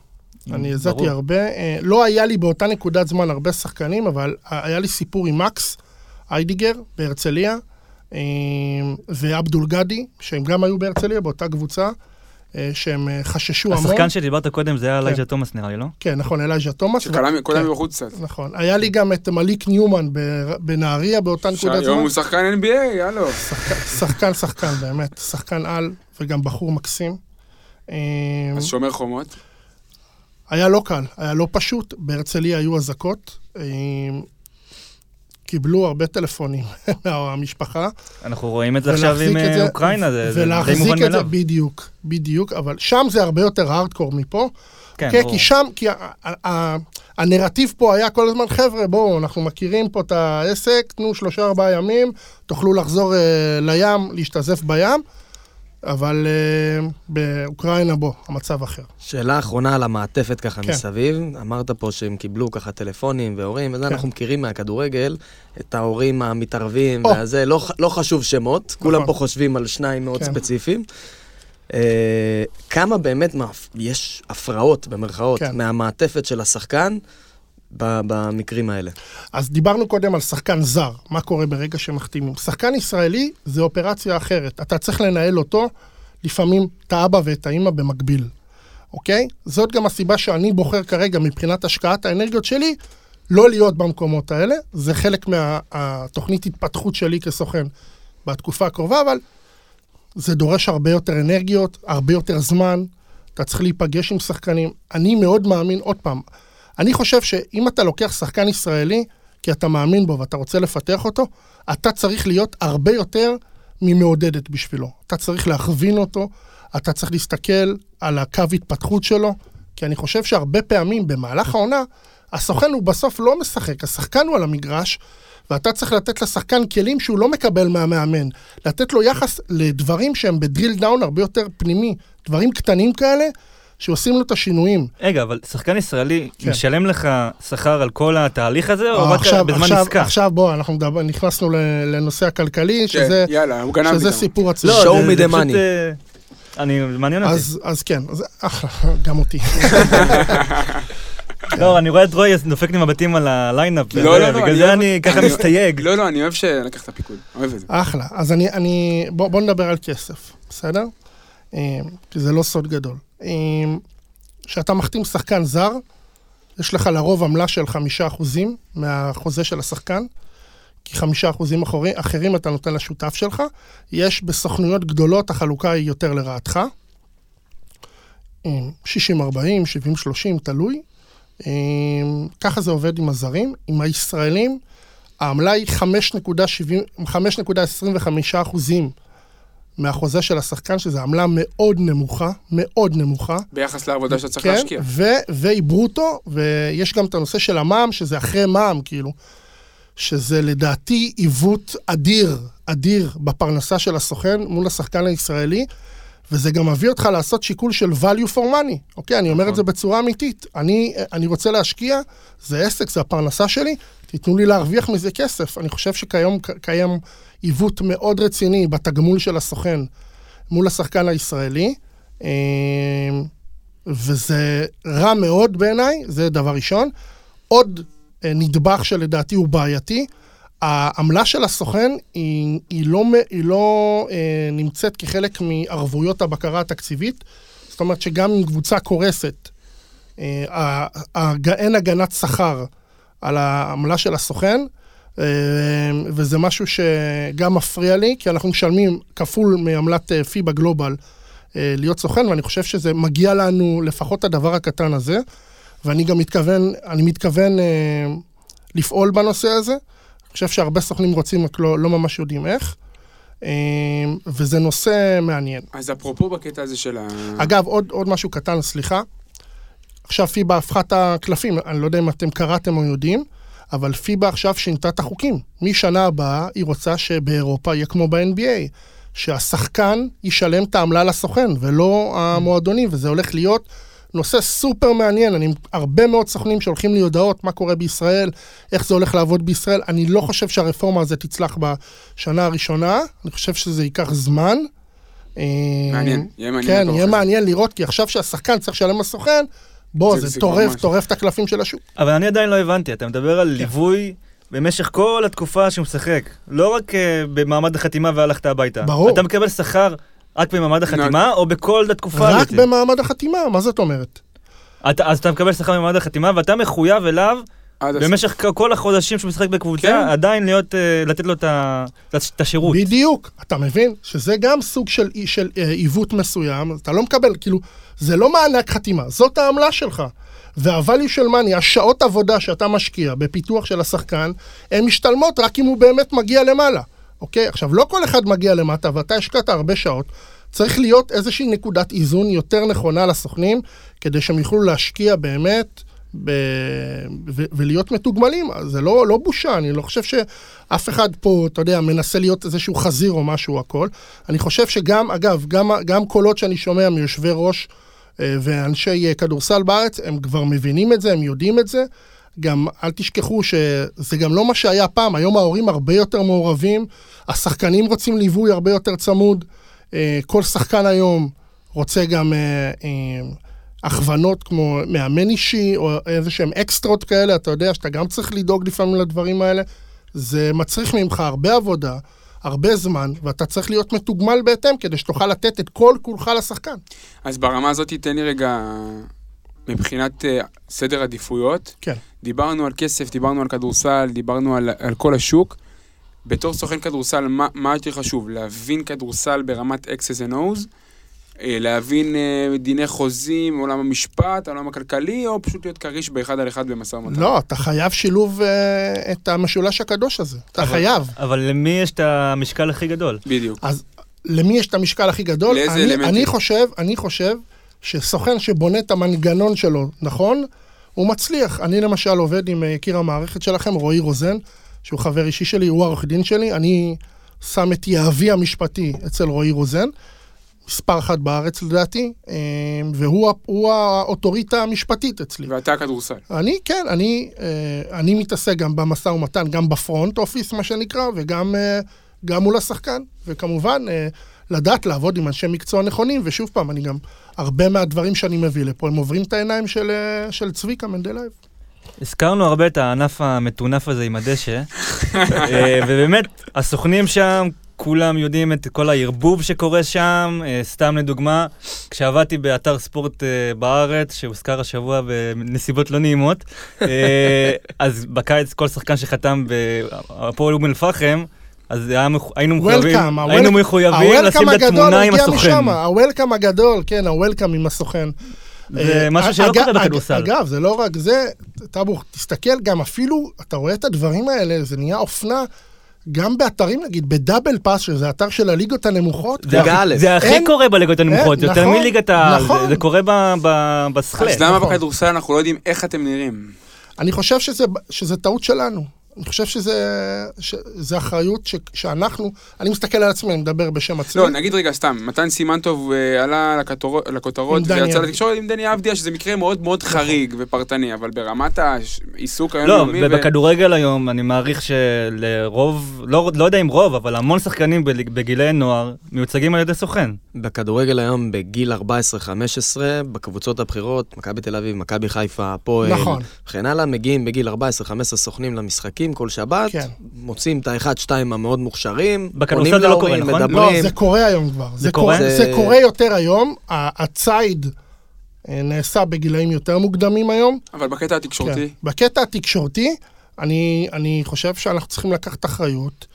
אני הזעתי. הרבה. אה, לא היה לי באותה נקודת זמן הרבה שחקנים, אבל היה לי סיפור עם מקס איידיגר בהרצליה, אה, ועבדול גדי, שהם גם היו בהרצליה, באותה קבוצה, אה, שהם חששו המון. השחקן שדיברת קודם זה היה כן. אלייג'ה תומאס נראה לי, לא? כן, נכון, אלייז'ה תומאס. שקלע קודם כן. מבחוץ קצת. נכון. היה לי גם את מליק ניומן בנהריה באותה נקודת שהיום זמן. הוא שחקן NBA, יאללה. שחקן, שחקן, באמת. שחקן על, וגם בחור מקסים. אה, אז שומר חומות. היה לא קל, היה לא פשוט. בהרצליה היו אזעקות. אה, קיבלו הרבה טלפונים מהמשפחה. אנחנו רואים את זה עכשיו עם ולהחזיק את אה, אוקראינה, זה זה די ולהחזיק מובן את זה, מאליו. בדיוק, בדיוק, אבל שם זה הרבה יותר הארדקור מפה. כן, כן, ברור. כי שם, כי ה- ה- ה- הנרטיב פה היה כל הזמן, חבר'ה, בואו, אנחנו מכירים פה את העסק, תנו שלושה ארבעה ימים, תוכלו לחזור לים, להשתזף בים, אבל אה, באוקראינה, בוא, המצב אחר. שאלה אחרונה על המעטפת ככה כן. מסביב. אמרת פה שהם קיבלו ככה טלפונים והורים, וזה כן. אנחנו מכירים מהכדורגל, את ההורים המתערבים או. והזה, לא, לא חשוב שמות, כולם פה נכון. חושבים על שניים מאוד כן. ספציפיים. אה, כמה באמת מהפ- יש הפרעות, במרכאות, כן. מהמעטפת של השחקן במקרים האלה? אז דיברנו קודם על שחקן זר, מה קורה ברגע שמחתימים. שחקן ישראלי זה אופרציה אחרת. אתה צריך לנהל אותו, לפעמים את האבא ואת האימא במקביל, אוקיי? זאת גם הסיבה שאני בוחר כרגע, מבחינת השקעת האנרגיות שלי, לא להיות במקומות האלה. זה חלק מהתוכנית התפתחות שלי כסוכן בתקופה הקרובה, אבל זה דורש הרבה יותר אנרגיות, הרבה יותר זמן. אתה צריך להיפגש עם שחקנים. אני מאוד מאמין, עוד פעם, אני חושב שאם אתה לוקח שחקן ישראלי, כי אתה מאמין בו ואתה רוצה לפתח אותו, אתה צריך להיות הרבה יותר ממעודדת בשבילו. אתה צריך להכווין אותו, אתה צריך להסתכל על הקו התפתחות שלו, כי אני חושב שהרבה פעמים במהלך העונה, הסוכן הוא בסוף לא משחק, השחקן הוא על המגרש, ואתה צריך לתת לשחקן כלים שהוא לא מקבל מהמאמן. לתת לו יחס לדברים שהם בדריל דאון הרבה יותר פנימי, דברים קטנים כאלה, שעושים לו את השינויים. רגע, אבל שחקן ישראלי כן. משלם לך שכר על כל התהליך הזה, או אה, רק עכשיו, בזמן עכשיו, עסקה? עכשיו בוא, אנחנו מדבר, נכנסנו לנושא הכלכלי, כן, שזה, יאללה, שזה. סיפור עצמי. לא, Show זה- me זה the פשוט, money. אה, אני, מעניין אותי. אז, אז כן, אז, אחלה, גם אותי. לא, אני רואה את רוי דופק לי מבטים על ה lineup, לא, לא, לא, בגלל אני זה אני ככה אני- מסתייג. לא, לא, אני אוהב שלקח את הפיקוד. אוהב את זה. אחלה. אז אני, בוא נדבר על כסף, בסדר? אה, כי זה לא סוד גדול. כשאתה מחתים שחקן זר, יש לך לרוב עמלה של חמישה אחוזים מהחוזה של השחקן, כי חמישה אחוזים אחרי- אחרים אתה נותן לשותף שלך. יש בסוכנויות גדולות, החלוקה היא יותר לרעתך, 60-40, 70-30, תלוי. ככה זה עובד עם הזרים. עם הישראלים, העמלה היא 5.70 5.25 אחוזים מהחוזה של השחקן, שזו עמלה מאוד נמוכה, מאוד נמוכה. ביחס לעבודה שאתה צריך כן, להשקיע. ו- והיא ברוטו, ויש גם את הנושא של המע"מ, שזה אחרי מע"מ, כאילו. שזה לדעתי עיוות אדיר, אדיר בפרנסה של הסוכן מול השחקן הישראלי, וזה גם מביא אותך לעשות שיקול של value for money, אוקיי? אני אומר את נכון. זה בצורה אמיתית. אני, אני רוצה להשקיע, זה עסק, זה הפרנסה שלי, תיתנו לי להרוויח מזה כסף. אני חושב שכיום קיים עיוות מאוד רציני בתגמול של הסוכן מול השחקן הישראלי, אה, וזה רע מאוד בעיניי, זה דבר ראשון. עוד אה, נדבך שלדעתי הוא בעייתי, העמלה של הסוכן היא, היא לא, היא לא אה, נמצאת כחלק מערבויות הבקרה התקציבית, זאת אומרת שגם אם קבוצה קורסת, אה, אין הגנת שכר על העמלה של הסוכן, וזה משהו שגם מפריע לי, כי אנחנו משלמים כפול מעמלת אה, פיבה גלובל אה, להיות סוכן, ואני חושב שזה מגיע לנו לפחות הדבר הקטן הזה, ואני גם מתכוון, אני מתכוון אה, לפעול בנושא הזה. אני חושב שהרבה סוכנים רוצים, רק לא, לא ממש יודעים איך. אה, וזה נושא מעניין. אז אפרופו בקטע הזה של ה... אגב, עוד, עוד משהו קטן, סליחה. עכשיו פיבה הפכה את הקלפים, אני לא יודע אם אתם קראתם או יודעים, אבל פיבה עכשיו שינתה את החוקים. משנה הבאה היא רוצה שבאירופה יהיה כמו ב-NBA, שהשחקן ישלם את העמלה לסוכן ולא המועדונים, וזה הולך להיות נושא סופר מעניין. אני הרבה מאוד סוכנים שהולכים לי הודעות מה קורה בישראל, איך זה הולך לעבוד בישראל. אני לא חושב שהרפורמה הזאת תצלח בשנה הראשונה, אני חושב שזה ייקח זמן. אה, מעניין, יהיה מעניין כן, יהיה. מעניין לראות, כי עכשיו שהשחקן צריך לשלם לסוכן, בוא, זה- זה זה כבר טורף. טורף את הקלפים של השוק. אבל אני עדיין לא הבנתי, אתה מדבר על ליווי במשך כל התקופה שהוא משחק. לא רק אה, במעמד החתימה והלכת הביתה. ברור. אתה מקבל שכר רק במעמד החתימה, או בכל התקופה רק הזאת? במעמד החתימה, מה זאת אומרת? אתה- אז אתה מקבל שכר במעמד החתימה, ואתה מחויב אליו. במשך כל החודשים שהוא משחק בקבוצה, כן. עדיין להיות, אה, לתת לו את השירות. בדיוק, אתה מבין? שזה גם סוג של, של אה, עיוות מסוים, אתה לא מקבל, כאילו, זה לא מענק חתימה, זאת העמלה שלך. וה-value של money, השעות עבודה שאתה משקיע בפיתוח של השחקן, הן משתלמות רק אם הוא באמת מגיע למעלה, אוקיי? עכשיו, לא כל אחד מגיע למטה, ואתה השקעת הרבה שעות. צריך להיות איזושהי נקודת איזון יותר נכונה לסוכנים, כדי שהם יוכלו להשקיע באמת ב... ו... ולהיות מתוגמלים. זה לא, לא בושה, אני לא חושב שאף אחד פה, אתה יודע, מנסה להיות איזשהו חזיר או משהו, הכל. אני חושב שגם, אגב, גם, גם קולות שאני שומע מיושבי ראש ואנשי אה, כדורסל בארץ, הם כבר מבינים את זה, הם יודעים את זה. גם אל תשכחו שזה גם לא מה שהיה פעם, היום ההורים הרבה יותר מעורבים, השחקנים רוצים ליווי הרבה יותר צמוד, אה, כל שחקן היום רוצה גם אה, אה, הכוונות כמו מאמן אישי, או איזה שהם אקסטרות כאלה, אתה יודע שאתה גם צריך לדאוג לפעמים לדברים האלה. זה מצריך ממך הרבה עבודה, הרבה זמן, ואתה צריך להיות מתוגמל בהתאם כדי שתוכל לתת את כל כולך לשחקן. אז ברמה הזאת תן לי רגע, מבחינת אה, סדר עדיפויות, כן. דיברנו על כסף, דיברנו על כדורסל, דיברנו על, על כל השוק. בתור סוכן כדורסל, מה, מה יותר חשוב? להבין כדורסל ברמת X's and O's? אה, להבין אה, דיני חוזים, עולם המשפט, העולם הכלכלי, או פשוט להיות כריש באחד על אחד במשא ומתן? לא, אתה חייב שילוב אה, את המשולש הקדוש הזה. אתה אבל- חייב. אבל למי יש את המשקל הכי גדול? בדיוק. אז למי יש את המשקל הכי גדול? לאיזה אני, אלמנטים? אני חושב, אני חושב שסוכן שבונה את המנגנון שלו נכון, הוא מצליח. אני למשל עובד עם יקיר המערכת שלכם, רועי רוזן, שהוא חבר אישי שלי, הוא העורך דין שלי. אני שם את יהבי המשפטי אצל רועי רוזן, מספר אחת בארץ לדעתי, אה, והוא האוטוריטה המשפטית אצלי. ואתה כדורסל. אני, כן, אני, אה, אני מתעסק גם במשא ומתן, גם בפרונט אופיס, מה שנקרא, וגם אה, גם מול השחקן. וכמובן, לדעת לעבוד עם אנשי מקצוע נכונים, ושוב פעם, אני גם, הרבה מהדברים שאני מביא לפה, הם עוברים את העיניים של, של צביקה מנדלייב. הזכרנו הרבה את הענף המטונף הזה עם הדשא, ובאמת, הסוכנים שם, כולם יודעים את כל הערבוב שקורה שם. אה, סתם לדוגמה, כשעבדתי באתר ספורט אה, בארץ, שהוזכר השבוע בנסיבות לא נעימות, אה, אז בקיץ כל שחקן שחתם בהפועל אום אל-פחם, אז היינו מחויבים, היינו מחויבים לשים את התמונה עם הסוכן. ה-Welcome הגדול, כן, ה-Welcome עם הסוכן. זה משהו שלא קורה בכדורסל. אגב, זה לא רק זה, טאבו, תסתכל גם אפילו, אתה רואה את הדברים האלה, זה נהיה אופנה, גם באתרים נגיד, בדאבל פאס, שזה אתר של הליגות הנמוכות, זה ליגה הכי- א'. זה הכי אין- קורה בליגות הנמוכות, אין, יותר נכון, מליגת העל, נכון. זה- זה קורה ב- ב- בשכלה. אז למה נכון. בכדורסל אנחנו לא יודעים איך אתם נראים? אני חושב שזה, שזה טעות שלנו. אני חושב שזה, שזה אחריות ש, שאנחנו, אני מסתכל על עצמי, אני מדבר בשם עצמי. לא, נגיד רגע סתם, מתן סימנטוב אה, עלה לכותרות- לכותרות ויצא. לתקשורת עם דני אבדיה, שזה מקרה מאוד מאוד חריג ופרטני, אבל ברמת העיסוק לא, היומיומי... ו- ובכדורגל היום אני מעריך שלרוב, לא לא יודע אם רוב, אבל המון שחקנים בגילי נוער מיוצגים על ידי סוכן. בכדורגל היום בגיל 14-15, בקבוצות הבכירות, מכבי תל אביב, מכבי חיפה, הפועל, נכון. וכן הלאה, מגיעים בגיל 14-15 סוכנים למשחקים כל שבת, כן. מוצאים את האחד, שתיים המאוד מוכשרים, פונים זה לא להורים, קורה, נכון? לא, מדברים. זה קורה היום כבר. זה, קורה? קורה? זה- זה קורה יותר היום. הציד אה, נעשה בגילאים יותר מוקדמים היום. אבל בקטע התקשורתי, כן. בקטע התקשורתי, אני, אני חושב שאנחנו צריכים לקחת אחריות.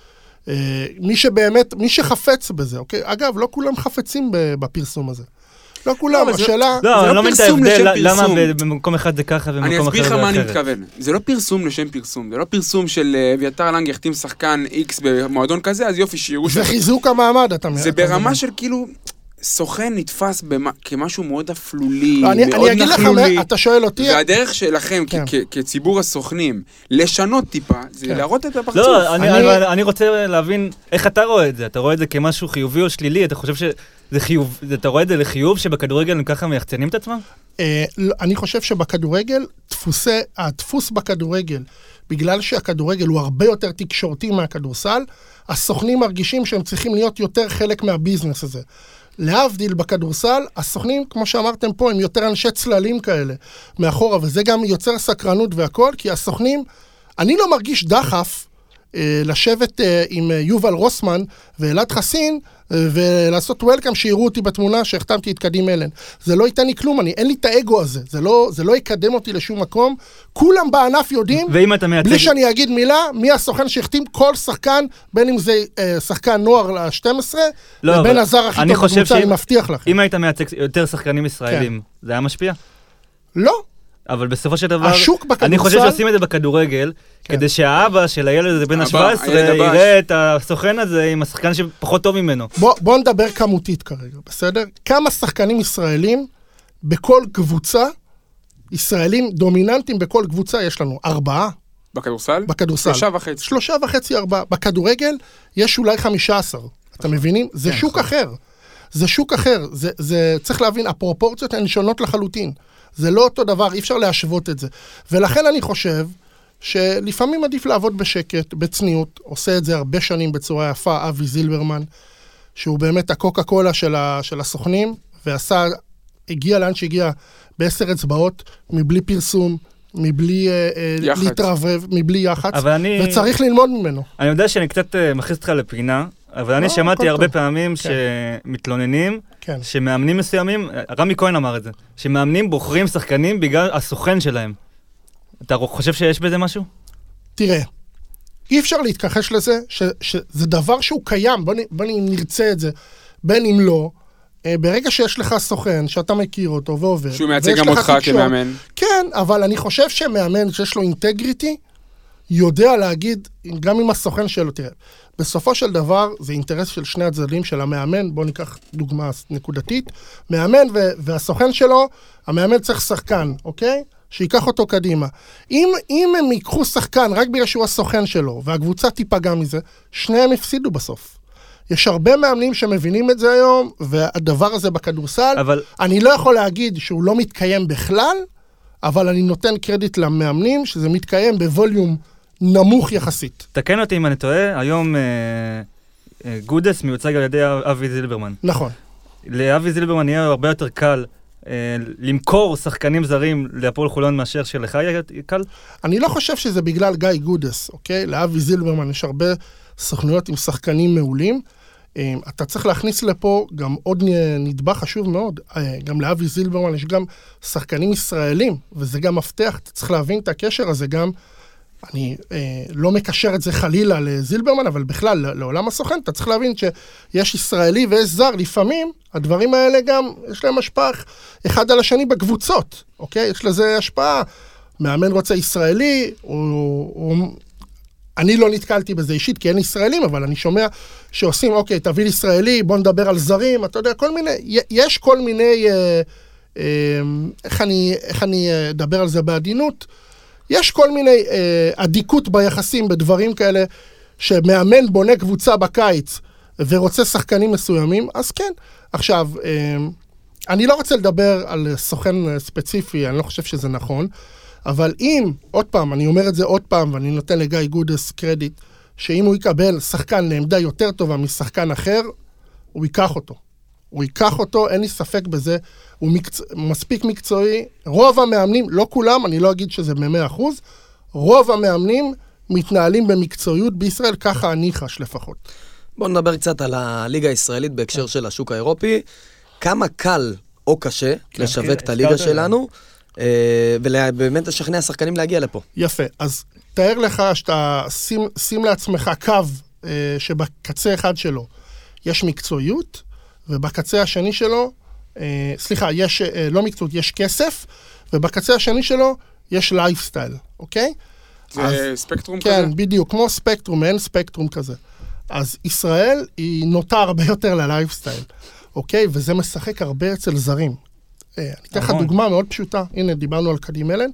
אה, מי שבאמת, מי שחפץ בזה, אוקיי? אגב, לא כולם חפצים בפרסום הזה. לא כולם, זה- השאלה... לא, זה אני לא לא מבין את פרסום ההבדל, לשם למה פרסום. במקום אחד זה ככה אני ובמקום אחר אסביר זה לך מה אני אחרת. מתכוון. זה לא פרסום לשם פרסום, זה לא פרסום של אה, אביתר לנג יחתים שחקן איקס במועדון כזה, אז יופי, שיראו זה. חיזוק המעמד, אתה זה אתה ברמה מבין. של כאילו, סוכן נתפס במה- כמשהו מאוד אפלולי, לא, אני, מאוד אני אגיד לך, נכלולי. אתה שואל אותי, והדרך שלכם כן. כ- כציבור הסוכנים לשנות טיפה, זה כן. להראות את הפרצוף. לא, אני, אני- אני, אני רוצה להבין איך אתה רואה את זה. אתה רואה את זה כמשהו חיובי או שלילי? אתה חושב שזה חיוב, אתה רואה את זה לחיוב שבכדורגל הם ככה מייחצנים את עצמם? אה, לא, אני חושב שבכדורגל, דפוסי, הדפוס בכדורגל, בגלל שהכדורגל הוא הרבה יותר תקשורתי מהכדורסל, הסוכנים מרגישים שהם צריכים להיות יותר חלק מהביזנס הזה. להבדיל בכדורסל, הסוכנים, כמו שאמרתם פה, הם יותר אנשי צללים כאלה מאחורה, וזה גם יוצר סקרנות והכל, כי הסוכנים, אני לא מרגיש דחף לשבת אה, עם אה, יובל רוסמן ואלעד חסין אה, ולעשות וולקאם שיראו אותי בתמונה שהחתמתי את קדים אלן. זה לא ייתן לי כלום, אני, אין לי את האגו הזה, זה לא, זה לא יקדם אותי לשום מקום. כולם בענף יודעים, ואם אתה מייצג... בלי שאני אגיד מילה, מי הסוכן שהחתים כל שחקן, בין אם זה אה, שחקן נוער ל-12, לא, אבל הזר הכי טוב בקבוצה, אני מבטיח לכם. אם היית מייצג יותר שחקנים ישראלים, זה היה משפיע? לא, אבל בסופו של דבר, השוק בכדורסל... אני חושב שעושים את זה בכדורגל, כן. כדי שהאבא של הילד הזה בן הבא, ה-17 הילד הבא. יראה את הסוכן הזה עם השחקן שפחות טוב ממנו. בוא, בוא נדבר כמותית כרגע, בסדר? כמה שחקנים ישראלים בכל קבוצה, ישראלים דומיננטיים בכל קבוצה, יש לנו ארבעה בכדורסל? בכדורסל. שלושה וחצי. שלושה וחצי, ארבעה. בכדורגל יש אולי חמישה עשר. אתם מבינים? זה שוק אחר. זה שוק אחר. זה, זה, צריך להבין, הפרופורציות הן שונות לחלוטין. זה לא אותו דבר, אי אפשר להשוות את זה. ולכן אני חושב שלפעמים עדיף לעבוד בשקט, בצניעות. עושה את זה הרבה שנים בצורה יפה, אבי זילברמן, שהוא באמת הקוקה קולה של, ה, של הסוכנים, ועשה, הגיע לאן שהגיע בעשר אצבעות, מבלי פרסום, מבלי אה, אה, יח"צ. להתרברב, מבלי יח"צ. אבל אני... וצריך ללמוד ממנו. אני יודע שאני קצת אה, מכניס אותך לפינה, אבל אני לא, שמעתי הרבה טוב. פעמים כן. שמתלוננים, כן. שמאמנים מסוימים, רמי כהן אמר את זה, שמאמנים בוחרים שחקנים בגלל הסוכן שלהם. אתה חושב שיש בזה משהו? תראה, אי אפשר להתכחש לזה, ש, שזה דבר שהוא קיים, בוא נ- נרצה את זה, בין אם לא. אה, ברגע שיש לך סוכן שאתה מכיר אותו ועובד, שהוא מייצג גם לך אותך כמאמן. כן, אבל אני חושב שמאמן שיש לו אינטגריטי, יודע להגיד, גם עם הסוכן שלו, תראה, בסופו של דבר זה אינטרס של שני הצדדים, של המאמן, בואו ניקח דוגמה נקודתית, מאמן ו- והסוכן שלו, המאמן צריך שחקן, אוקיי? שייקח אותו קדימה. אם, אם הם ייקחו שחקן רק בגלל שהוא הסוכן שלו, והקבוצה תיפגע מזה, שניהם הפסידו בסוף. יש הרבה מאמנים שמבינים את זה היום, והדבר הזה בכדורסל, אבל אני לא יכול להגיד שהוא לא מתקיים בכלל, אבל אני נותן קרדיט למאמנים שזה מתקיים בווליום נמוך יחסית. תקן אותי אם אני טועה, היום אה, אה, גודס מיוצג על ידי אבי זילברמן. נכון. לאבי זילברמן יהיה הרבה יותר קל אה, למכור שחקנים זרים להפועל חולון מאשר שלך יהיה קל? אני לא חושב שזה בגלל גיא גודס, אוקיי? לאבי זילברמן יש הרבה סוכנויות עם שחקנים מעולים. אה, אתה צריך להכניס לפה גם עוד נדבך חשוב מאוד. אה, גם לאבי זילברמן יש גם שחקנים ישראלים, וזה גם מפתח, אתה צריך להבין את הקשר הזה גם אני אה, לא מקשר את זה חלילה לזילברמן, אבל בכלל, ל- לעולם הסוכן, אתה צריך להבין שיש ישראלי ויש זר, לפעמים הדברים האלה גם, יש להם השפעה אחד על השני בקבוצות, אוקיי? יש לזה השפעה. מאמן רוצה ישראלי, הוא, הוא, אני לא נתקלתי בזה אישית, כי אין ישראלים, אבל אני שומע שעושים, אוקיי, תביא ישראלי, בוא נדבר על זרים, אתה יודע, כל מיני, יש כל מיני, אה, אה, איך אני, אה, אדבר על זה בעדינות? יש כל מיני אה, אדיקות ביחסים בדברים כאלה, שמאמן בונה קבוצה בקיץ ורוצה שחקנים מסוימים, אז כן. עכשיו, אה, אני לא רוצה לדבר על סוכן אה, ספציפי, אני לא חושב שזה נכון, אבל אם, עוד פעם, אני אומר את זה עוד פעם, ואני נותן לגיא גודס קרדיט, שאם הוא יקבל שחקן לעמדה יותר טובה משחקן אחר, הוא ייקח אותו. הוא ייקח אותו, אין לי ספק בזה, הוא מקצ... מספיק מקצועי. רוב המאמנים, לא כולם, אני לא אגיד שזה ב-100%, רוב המאמנים מתנהלים במקצועיות בישראל, ככה אני חש לפחות. בואו נדבר קצת על הליגה הישראלית בהקשר של השוק האירופי. כמה קל או קשה לשווק את הליגה הזכרת את זה. שלנו, אה, ובאמת לשכנע שחקנים להגיע לפה. יפה, אז תאר לך שאתה, שים, שים לעצמך קו אה, שבקצה אחד שלו יש מקצועיות, ובקצה השני שלו, אה, סליחה, יש, אה, לא מקצועיות, יש כסף, ובקצה השני שלו יש לייפסטייל, אוקיי? זה ספקטרום כזה? כן, בדיוק, כמו ספקטרום, מעין ספקטרום כזה. אז ישראל היא נוטה הרבה יותר ללייפסטייל, אוקיי? וזה משחק הרבה אצל זרים. אה, אני אתן לך המון. דוגמה מאוד פשוטה. הנה, דיברנו על קדים אלן.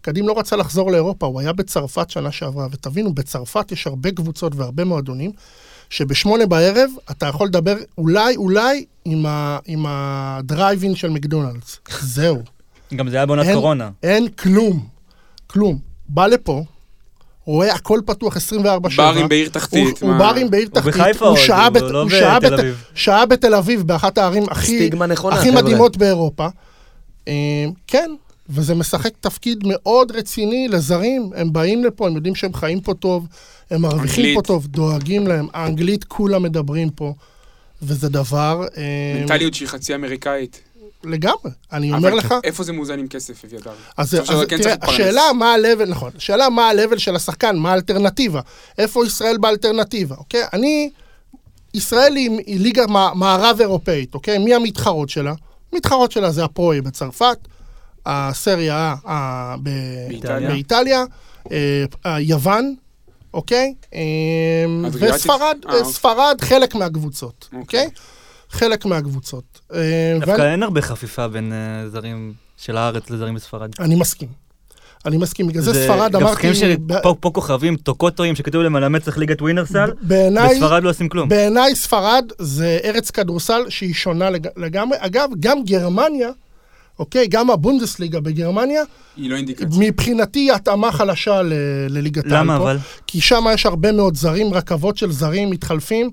קדים לא רצה לחזור לאירופה, הוא היה בצרפת שנה שעברה, ותבינו, בצרפת יש הרבה קבוצות והרבה מועדונים, שבשמונה בערב אתה יכול לדבר אולי, אולי, עם, ה, עם הדרייבין של מקדונלדס. זהו. גם זה היה בעונת קורונה. אין כלום, כלום. בא לפה, רואה הכל פתוח 24 שעה. ברים בעיר תחתית. הוא, הוא? ברים בעיר הוא תחתית, בחיפה הוא עוד, שהה הוא לא הוא שהה בתל בת- אביב. שהה בתל אביב, באחת הערים הכי, הכי. מדהימות באירופה. אה, כן, וזה משחק תפקיד מאוד רציני לזרים, הם באים לפה, הם יודעים שהם חיים פה טוב, הם מרוויחים אנגלית. פה טוב, דואגים להם, האנגלית כולם מדברים פה, וזה דבר... אה, מנטליות שהיא חצי אמריקאית. לגמרי, אני אומר אבל לך, איפה זה מאוזן עם כסף, אביתר? אז, אז כן תראה. השאלה מה ה-level, נכון, השאלה מה ה-level של השחקן, מה האלטרנטיבה, איפה ישראל באלטרנטיבה, אוקיי? אני, ישראל היא, היא ליגה מע- מערב אירופאית, אוקיי? מי המתחרות שלה? המתחרות שלה זה הפרוי בצרפת, הסריה A ה- ב- באיטליה. באיטליה, אה, אה, יוון, אוקיי? אה? וספרד, אה, אה, אוקיי. ספרד חלק מהקבוצות, אוקיי. אוקיי? חלק מהקבוצות. אה, דווקא ואני- אין הרבה חפיפה בין אה, זרים של הארץ לזרים בספרד. אני מסכים. אני מסכים, בגלל זה ספרד גם אמרתי... שחקנים ב- שפה פה כוכבים, טוקוטואים, שכתוב להם על המצח ליגת ווינרסל, בספרד לא עושים כלום. בעיניי ספרד זה ארץ כדורסל שהיא שונה לג... לגמרי. אגב, גם גרמניה, אוקיי, גם הבונדסליגה בגרמניה, היא לא אינדיקציה. מבחינתי היא התאמה חלשה ל... לליגת העל למה. אבל? כי שם יש הרבה מאוד זרים, רכבות של זרים מתחלפים.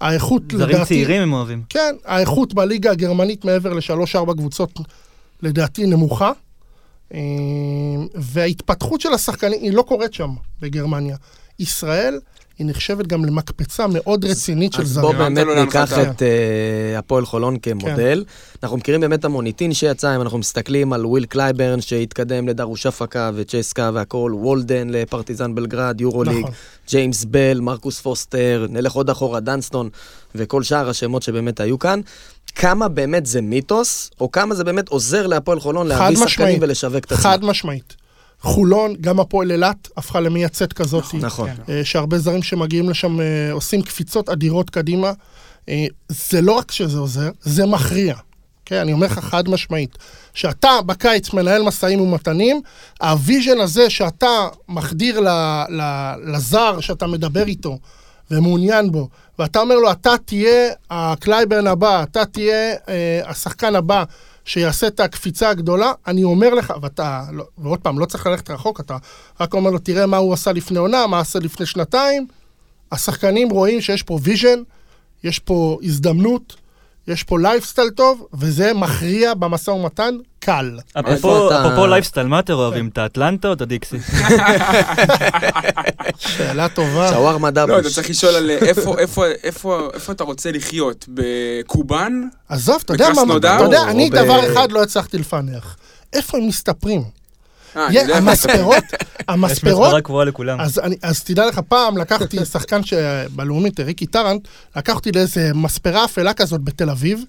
האיכות זרים צעירים הם אוהבים. כן, האיכות בליגה הגרמנית מעבר לשלוש-ארבע קבוצות לדעתי נמוכה. אה, וההתפתחות של השחקנים, היא לא קורית שם בגרמניה. ישראל, היא נחשבת גם למקפצה מאוד רצינית של אז בוא זרים. הרמת באמת לו ניקח. את אה, הפועל חולון כמודל. אנחנו מכירים באמת את המוניטין שיצא, אם אנחנו מסתכלים על וויל קלייברן שהתקדם לדארושפאקה וצ'סקה והכל, וולדן לפרטיזן בלגרד, יורוליג, נכון. ג'יימס בל, מרקוס פוסטר, נלך עוד אחורה, דנסטון וכל שאר השמות שבאמת היו כאן. כמה באמת זה מיתוס, או כמה זה באמת עוזר להפועל חולון להביא שחקנים. ולשווק את עצמם. חד משמעית. חולון, גם הפועל אילת, הפכה למייצאת כזאת. נכון. אה, שהרבה זרים שמגיעים לשם אה, עושים קפיצות אדירות קדימה. אה, זה לא רק שזה עוזר, זה מכריע. כן, אני אומר לך חד משמעית. שאתה בקיץ מנהל משאים ומתנים, ה vision הזה שאתה מחדיר ל, ל, לזר שאתה מדבר איתו ומעוניין בו, ואתה אומר לו, אתה תהיה הקלייברן הבא, אתה תהיה אה, השחקן הבא שיעשה את הקפיצה הגדולה, אני אומר לך, ואתה, לא, ועוד פעם, לא צריך ללכת רחוק, אתה רק אומר לו, תראה מה הוא עשה לפני עונה, מה עשה לפני שנתיים. השחקנים רואים שיש פה vision, יש פה הזדמנות, יש פה לייפסטייל טוב, וזה מכריע במשא ומתן קל. אפרופו לייפסטייל, מה אתם אוהבים? את האטלנטה או את הדיקסי? שאלה טובה. שווארמה לא, אתה. צריך לשאול על איפה- איפה- אתה רוצה לחיות. בקובאן? עזוב, אתה יודע מה? אתה יודע, אני דבר אחד לא הצלחתי לפענח. איפה הם מסתפרים? אה, יודע. המספרות, יש המספרות, מספרה קבועה לכולם. אז, אני, אז תדע לך, פעם לקחתי שחקן שבלאומית, ריקי טרנט, לקחתי לאיזה מספרה אפלה כזאת בתל אביב,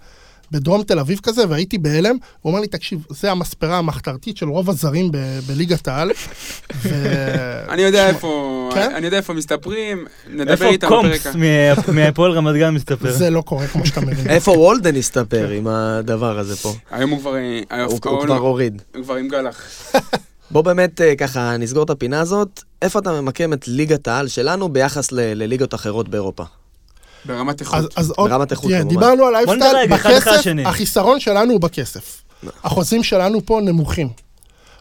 בדרום תל אביב כזה, והייתי בהלם, הוא אומר לי, תקשיב, זה המספרה המחתרתית של רוב הזרים ב- בליגת העל. אני יודע איפה, כן? אני יודע איפה מסתפרים, נדבר איפה איתם בפרק. קומפס מה- מהפועל רמת גן מסתפר? זה לא קורה כמו שאתה מבין. איפה וולדן הסתפר עם הדבר הזה פה? היום הוא כבר, אה, הוא כבר הוריד. הוא כבר עם גלח. בוא באמת אה, ככה נסגור את הפינה הזאת. איפה אתה ממקם את ליגת העל שלנו ביחס ל- לליגות אחרות באירופה? ברמת איכות. אז עוד, ברמת איכות, תראה, כמובן. דיברנו על לייפסטייל, בכסף. החיסרון שלנו הוא בכסף. החוזים שלנו פה נמוכים.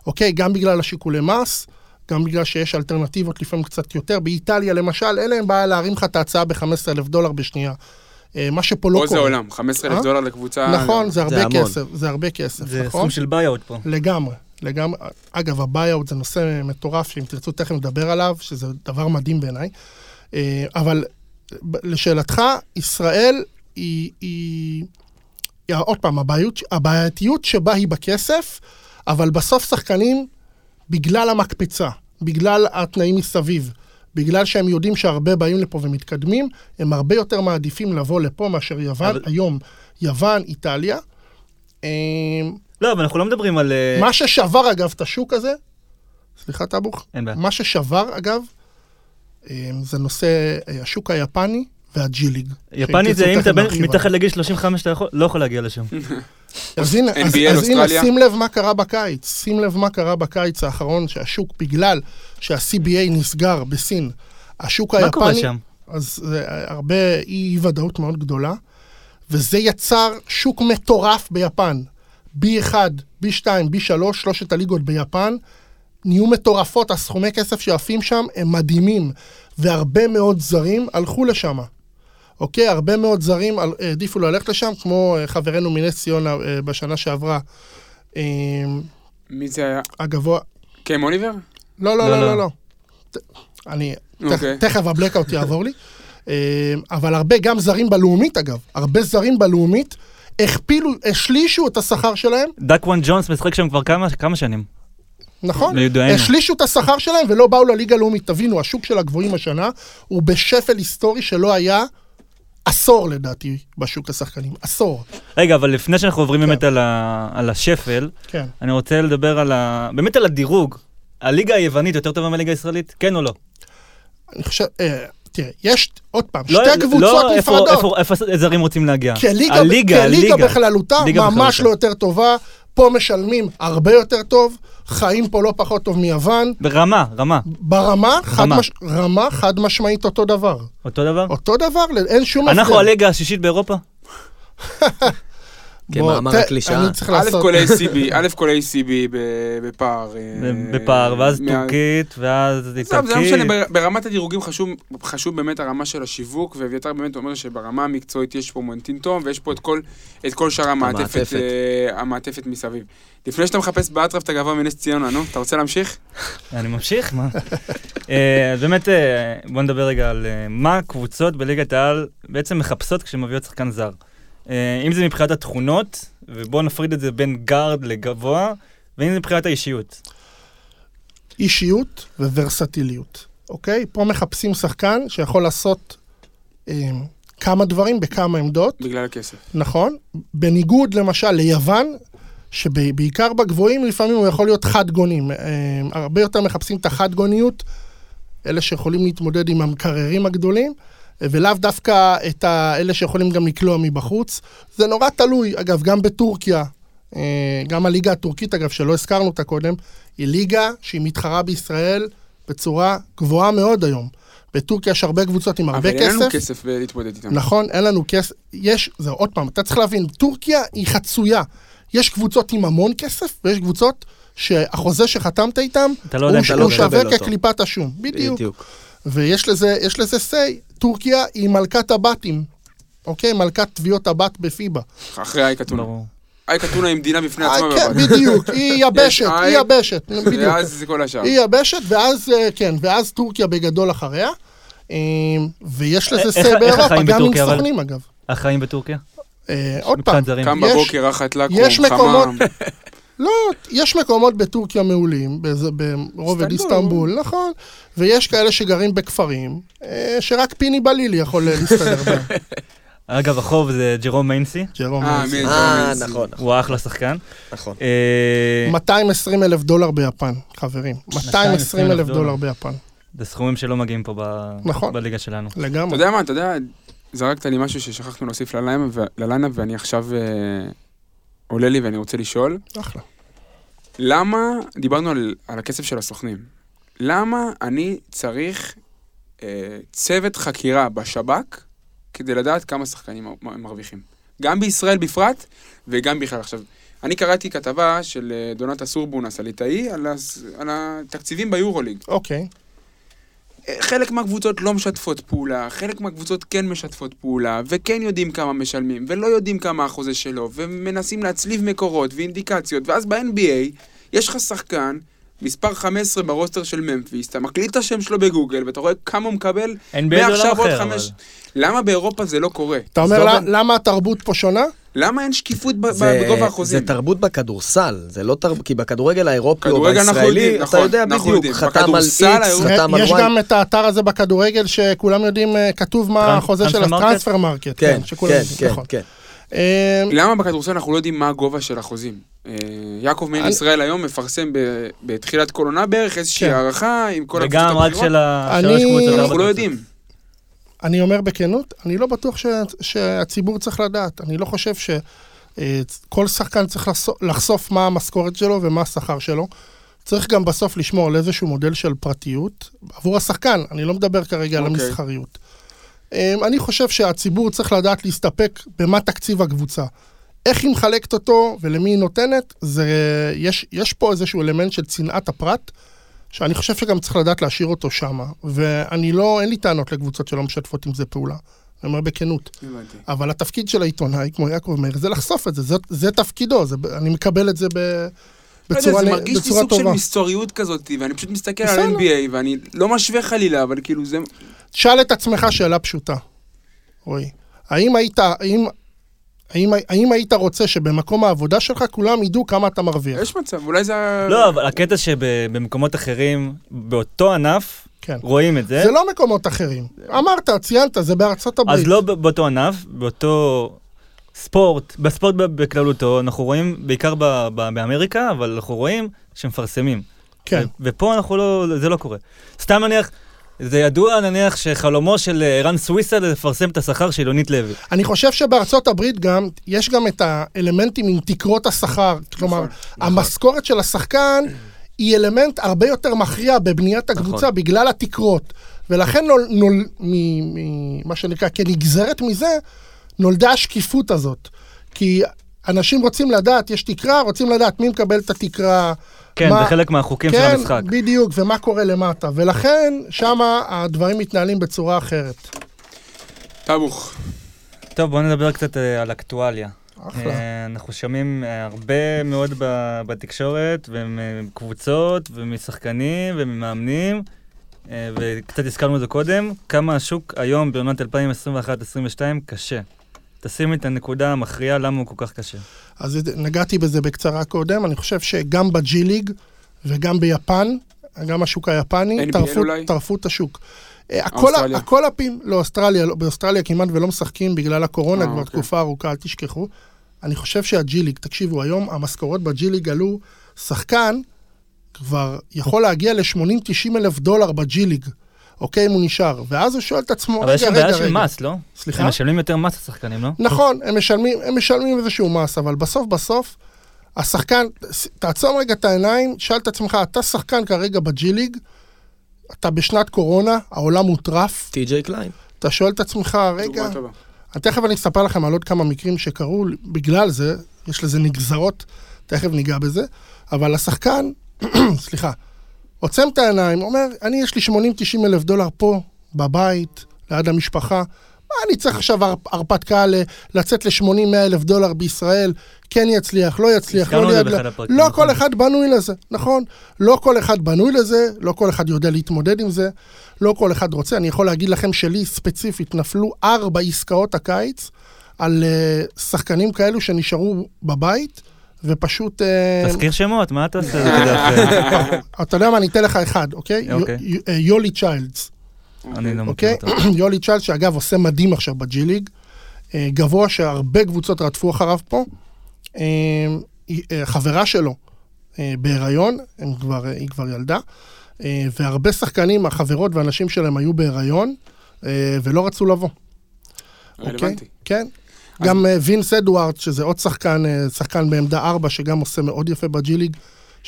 אוקיי? גם בגלל השיקולי מס, גם בגלל שיש אלטרנטיבות לפעמים קצת יותר. באיטליה למשל, אין להם בעיה להרים לך את ההצעה ב-15,000 דולר בשנייה. אה, מה שפה לא פה קורה. זה עולם, 15,000 אה? דולר לקבוצה. נכון, זה הרבה. כסף, זה הרבה כסף, זה נכון? סכום של buyout פה. לגמרי, לגמרי. אגב, ה buyout זה נושא מטורף, שאם תרצו תכף נדבר עליו, שזה דבר מדהים בעיניי. אה, אבל לשאלתך, ישראל היא, היא, היא עוד פעם, הבעיות, הבעייתיות שבה היא בכסף, אבל בסוף שחקנים, בגלל המקפצה, בגלל התנאים מסביב, בגלל שהם יודעים שהרבה באים לפה ומתקדמים, הם הרבה יותר מעדיפים לבוא לפה מאשר יוון. אבל- היום, יוון, איטליה. אה, לא, אבל אנחנו לא מדברים על... אה, מה ששבר אגב את השוק הזה, סליחה טאבוך. מה ששבר אגב, זה נושא אה, השוק היפני והג'י ליג. יפני זה אם אתה נרחיב מתחת. לגיל 35 אתה יכול- לא יכול להגיע לשם. אז הנה, אז, NBA אז הנה. שים לב מה קרה בקיץ, שים לב מה קרה בקיץ האחרון, שהשוק, בגלל שה-CBA נסגר בסין, השוק מה היפני... קורה שם? אז זה הרבה אי ודאות מאוד גדולה, וזה יצר שוק מטורף ביפן. B1, B2, B3, שלושת הליגות ביפן, נהיו מטורפות, הסכומי כסף שעפים שם הם מדהימים, והרבה מאוד זרים הלכו לשם. אוקיי? הרבה מאוד זרים העדיפו ללכת לשם, כמו אה, חברנו מנס ציונה אה, בשנה שעברה. אה, מי זה היה? הגבוה... קם אוליבר? לא, לא, לא, לא, לא. לא, לא. אני... תכף- אוקיי. תכף הבלקאוט יעבור לי. אבל הרבה, גם זרים בלאומית אגב, הרבה זרים בלאומית הכפילו, השלישו את השכר שלהם, דקוואן ג'ונס משחק שם כבר כמה כמה שנים. נכון? לידוענו. השלישו את השכר שלהם ולא באו לליגה הלאומית. תבינו, השוק של הגבוהים השנה הוא בשפל היסטורי שלא היה עשור לדעתי בשוק השחקנים. עשור, רגע, אבל לפני שאנחנו עוברים כן. באמת על ה- על השפל, כן. אני רוצה לדבר על ה... באמת על הדירוג. הליגה היוונית יותר טובה מהליגה הישראלית? כן או לא? אני חושב, אה, תראה, יש, עוד פעם, לא- שתי קבוצות לא איפה- נפרדות. איפה- איפה זרים רוצים להגיע? כליגה, הליגה, כליגה הליגה. בכללותה, ליגה ממש בכללותה. לא יותר טובה. פה משלמים הרבה יותר טוב, חיים פה לא פחות טוב מיוון. ברמה, רמה. ברמה, חד. מש... רמה חד משמעית אותו דבר. אותו דבר? אותו דבר, אין שום אנחנו הליגה השישית באירופה? כמאמר ת- הקלישאה. א'. כל ACB, א' כל ACB ב- בפער. אה, בפער, ואז טורקית, ואז עזוב, זה לא משנה, איטלקית. בר- ברמת הדירוגים חשוב, חשוב באמת הרמה של השיווק, ואביתר באמת אומר שברמה המקצועית יש פה מונטין טוב, ויש פה את כל, את כל שאר המעטפת. אה, המעטפת מסביב. לפני שאתה מחפש באטרף את הגבוה מנס ציונה, נו, אתה רוצה להמשיך? אני ממשיך, מה? אה, באמת, בוא נדבר רגע על מה קבוצות בליגת העל בעצם מחפשות כשהן מביאות שחקן זר. אה, אם זה מבחינת התכונות, ובואו נפריד את זה בין גארד לגבוה, ואם זה מבחינת האישיות. אישיות וורסטיליות, אוקיי? פה מחפשים שחקן שיכול לעשות אה, כמה דברים בכמה עמדות, בגלל הכסף. נכון? בניגוד למשל ליוון, שבעיקר בגבוהים לפעמים הוא יכול להיות חד גונים. אה, הרבה יותר מחפשים את החד גוניות, אלה שיכולים להתמודד עם המקררים הגדולים, ולאו דווקא את אלה שיכולים גם לקלוע מבחוץ. זה נורא תלוי, אגב, גם בטורקיה, אה, גם הליגה הטורקית, אגב, שלא הזכרנו אותה קודם, היא ליגה שהיא מתחרה בישראל בצורה גבוהה מאוד היום. בטורקיה יש הרבה קבוצות עם הרבה אבל אין לנו כסף. כסף להתמודד איתם. נכון, אין לנו כסף. יש, זה עוד פעם, אתה צריך להבין, טורקיה היא חצויה. יש קבוצות עם המון כסף, ויש קבוצות שהחוזה שחתמת איתם, לא הוא, לא שווה. כקליפת השום. בדיוק. בדיוק. ויש לזה, יש לזה say, טורקיה היא מלכת הבתים. אוקיי? מלכת תביעות הבת בפיבה. אחרי אייקה טונה. ברור. אייקה טונה היא מדינה בפני אה, עצמה. כן, בבת. בדיוק, היא יבשת, היא יבשת, בדיוק. ואז זה כל השאר. היא יבשת, ואז, אה, כן, ואז טורקיה בגדול אחריה. אה, ויש לזה say באירופה, גם עם? סוכנים אגב. החיים בטורקיה? אה, עוד פעם. קם יש- בבוקר, רחת לקום, חמם. לא, יש מקומות בטורקיה מעולים, ברובד איסטנבול. נכון, ויש כאלה שגרים בכפרים, אה, שרק פיני בלילי יכול אה, להסתדר בהם. אגב, החוב זה ג'רום מיינסי, ג'רום אה, מיינסי. מי- אה, מיינסי. נכון, הוא אחלה שחקן. נכון. אה, 220 אלף דולר ביפן, חברים. 220 אלף דולר ביפן, זה סכומים שלא מגיעים פה ב- נכון. בליגה שלנו. אתה לגמרי. יודע מה, אתה יודע, זרקת לי משהו ששכחנו להוסיף ל lineup, ואני עכשיו עולה לי ואני רוצה לשאול, אחלה. למה, דיברנו על, על הכסף של הסוכנים, למה אני צריך אה, צוות חקירה בשב"כ כדי לדעת כמה שחקנים מרוויחים? גם בישראל בפרט, וגם בכלל. עכשיו, אני קראתי כתבה של אה, דונטה סורבונס, הליטאי, על, הס- על התקציבים ביורוליג. אוקיי. חלק מהקבוצות לא משתפות פעולה, חלק מהקבוצות כן משתפות פעולה, וכן יודעים כמה משלמים, ולא יודעים כמה החוזה שלו, ומנסים להצליב מקורות ואינדיקציות, ואז ב-NBA יש לך שחקן, מספר 15 ב roster של ממפיס, אתה מקליט את השם שלו בגוגל, ואתה רואה כמה הוא מקבל, מעכשיו עוד חמש... אבל. למה באירופה זה לא קורה? אתה אומר למה התרבות פה שונה? למה אין שקיפות ב- זה- בגובה זה החוזים? תרבות בכדורסל, זה לא תרבות, כי בכדורגל האירופי או בישראלי, יודעים, אתה נכון, יודע בדיוק, יודעים. חתם על איקס, חתם על יש וואי. גם את האתר הזה בכדורגל שכולם יודעים, אה, כתוב מה החוזה של? ה Transfermarkt. כן, כן, יודעים, כן, נכון. כן. אה, למה בכדורסל אנחנו לא יודעים מה הגובה של החוזים? אה, יעקב מאיר ישראל היום מפרסם ב- בתחילת כל עונה בערך איזושהי כן. הערכה עם כל וגם הקבוצות רק הבכירות. של ה- אני- שלוש קבוצות, אנחנו לא. יודעים. אני אומר בכנות, אני לא בטוח ש, שהציבור צריך לדעת. אני לא חושב שכל שחקן צריך לחשוף, מה המשכורת שלו ומה השכר שלו. צריך גם בסוף לשמור על איזשהו מודל של פרטיות עבור השחקן, אני לא מדבר כרגע על אוקיי. המסחריות. אמ, אני חושב שהציבור צריך לדעת להסתפק במה תקציב הקבוצה. איך היא מחלקת אותו ולמי היא נותנת, זה, יש, יש פה איזשהו אלמנט של צנעת הפרט, שאני חושב שגם צריך לדעת להשאיר אותו שם. ואני לא, אין לי טענות לקבוצות שלא משתפות עם זה פעולה. אני אומר בכנות. הבנתי. אבל התפקיד של העיתונאי, כמו יעקב מאיר, זה לחשוף את זה, זה, זה תפקידו, זה, אני מקבל את זה ב, לא בצורה, זה נ- מרגיש לי סוג של טובה. מסתוריות כזאת, ואני פשוט מסתכל על בסדר. NBA, ואני לא משווה חלילה, אבל כאילו זה... שאל את עצמך שאלה פשוטה, רועי. האם היית, האם, האם, האם היית רוצה שבמקום העבודה שלך כולם ידעו כמה אתה מרוויח? יש מצב, אולי זה... לא, אבל הקטע שבמקומות אחרים, באותו ענף, כן. רואים את זה. זה לא מקומות אחרים. אמרת, ציינת, זה בארצות הברית. אז לא באותו ענף, באותו ספורט, בספורט ב- בכללותו, אנחנו רואים, בעיקר ב- ב- באמריקה, אבל אנחנו רואים שמפרסמים. כן. ו- ופה אנחנו לא, זה לא קורה. סתם נניח, זה ידוע נניח שחלומו של אה, ערן סוויסה זה לפרסם את השכר של יונית לוי. אני חושב שבארצות הברית גם, יש גם את האלמנטים עם תקרות השכר. כלומר, נכון, המשכורת של השחקן היא אלמנט הרבה יותר מכריע בבניית הקבוצה נכון. בגלל התקרות. ולכן נול, נול, מ, מ, מה שנקרא, כנגזרת מזה, נולדה השקיפות הזאת. כי אנשים רוצים לדעת, יש תקרה, רוצים לדעת מי מקבל את התקרה. כן, מה- זה חלק מהחוקים של כן, המשחק. בדיוק, ומה קורה למטה. ולכן, שם הדברים מתנהלים בצורה אחרת. טבוך. טוב, בואו נדבר קצת אה, על אקטואליה. אחלה. אה, אנחנו שומעים אה, הרבה מאוד בתקשורת, ומקבוצות, ומשחקנים, וממאמנים, וקצת הזכרנו את זה קודם, כמה השוק היום בעונת 2021-2022 קשה. תשים את הנקודה המכריעה למה הוא כל כך קשה. אז נגעתי בזה בקצרה קודם, אני חושב שגם בג'י ליג וגם ביפן, גם השוק היפני, טרפו, את השוק. אה, הכל, אוסטרליה? הכל הפים, לא, אוסטרליה, לא, באוסטרליה כמעט ולא משחקים בגלל הקורונה אה, כבר אוקיי. תקופה ארוכה, אל תשכחו. אני חושב שהג'י ליג, תקשיבו, היום המשכורות בג'י ליג עלו, שחקן כבר יכול להגיע ל-80-90 אלף דולר בג'י ליג, אוקיי, אם הוא נשאר. ואז הוא שואל את עצמו, אבל יש רגע, שם בעיה רגע, של רגע. מס, לא? סליחה? הם משלמים יותר מס השחקנים, לא? נכון, הם משלמים, הם משלמים איזשהו מס, אבל בסוף בסוף, השחקן, תעצום רגע את העיניים, שאל את עצמך, אתה שחקן כרגע בג'י ליג, אתה בשנת קורונה, העולם מוטרף, טי.ג'יי קליין. אתה שואל את עצמך, רגע. תכף אני אספר לכם על עוד כמה מקרים שקרו בגלל זה, יש לזה נגזרות, תכף ניגע בזה, אבל השחקן, סליחה, עוצם את העיניים, אומר, אני יש לי 80-90 אלף דולר פה, בבית, ליד המשפחה, מה אני צריך עכשיו הר- הרפתקה ל- לצאת ל-80-100 אלף דולר בישראל, כן יצליח, לא יצליח, לא ליד... לא נכון. כל אחד בנוי לזה, נכון? לא כל אחד בנוי לזה, לא כל אחד יודע להתמודד עם זה, לא כל אחד רוצה. אני יכול להגיד לכם שלי ספציפית נפלו ארבע עסקאות הקיץ על uh, שחקנים כאלו שנשארו בבית ופשוט... אה, תזכיר שמות, מה אתה עושה? אתה יודע מה, אני אתן לך אחד, אוקיי? אוקיי. אה, יולי צ'יילדס, אני לא מכיר אוקיי? אותו. יולי צ'יילדס, שאגב עושה מדהים עכשיו ב G League, אה, גבוה שהרבה קבוצות רדפו אחריו פה. חברה שלו בהיריון, כבר, היא כבר ילדה, והרבה שחקנים, החברות והנשים שלהם היו בהיריון, ולא רצו לבוא. אוקיי? רלוונטי. כן. גם אה, וינס אדוארד, שזה עוד שחקן, אה, שחקן בעמדה 4, שגם עושה מאוד יפה ב G League,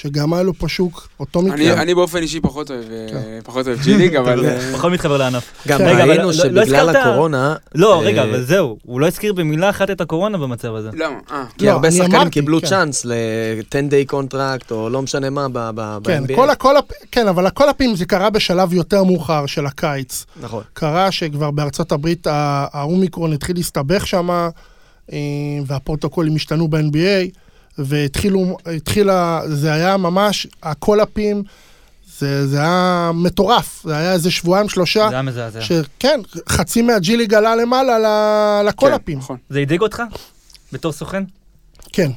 שגם היה לו פה שוק, אותו מקרה. אני באופן אישי פחות אוהב, אה, כן. פחות אוהב ג'י ליג, אבל... אה, פחות מתחבר לענף. גם ראינו לא- לא שבגלל הקורונה... לא, אה, רגע, אבל זהו, הוא לא הזכיר במילה אחת את הקורונה במצב הזה. למה? כי לא, הרבה שחקנים קיבלו כן. צ'אנס ל-10 day contract, או לא משנה מה, כן, ב-NBA. הפ- כן, אבל הכל הפעמים זה קרה בשלב יותר מאוחר של הקיץ. נכון. קרה שכבר בארצות הברית האומיקרון התחיל להסתבך שם, והפרוטוקולים השתנו ב-NBA, והתחילו, התחילה, זה היה ממש, הקולאפים, זה, זה היה מטורף, זה היה איזה שבועיים, שלושה, זה היה מזעזע. שכן, חצי מהג'י ליג עלה למעלה ל- כן, לקולאפים. נכון. זה הדאיג אותך? בתור סוכן? כן,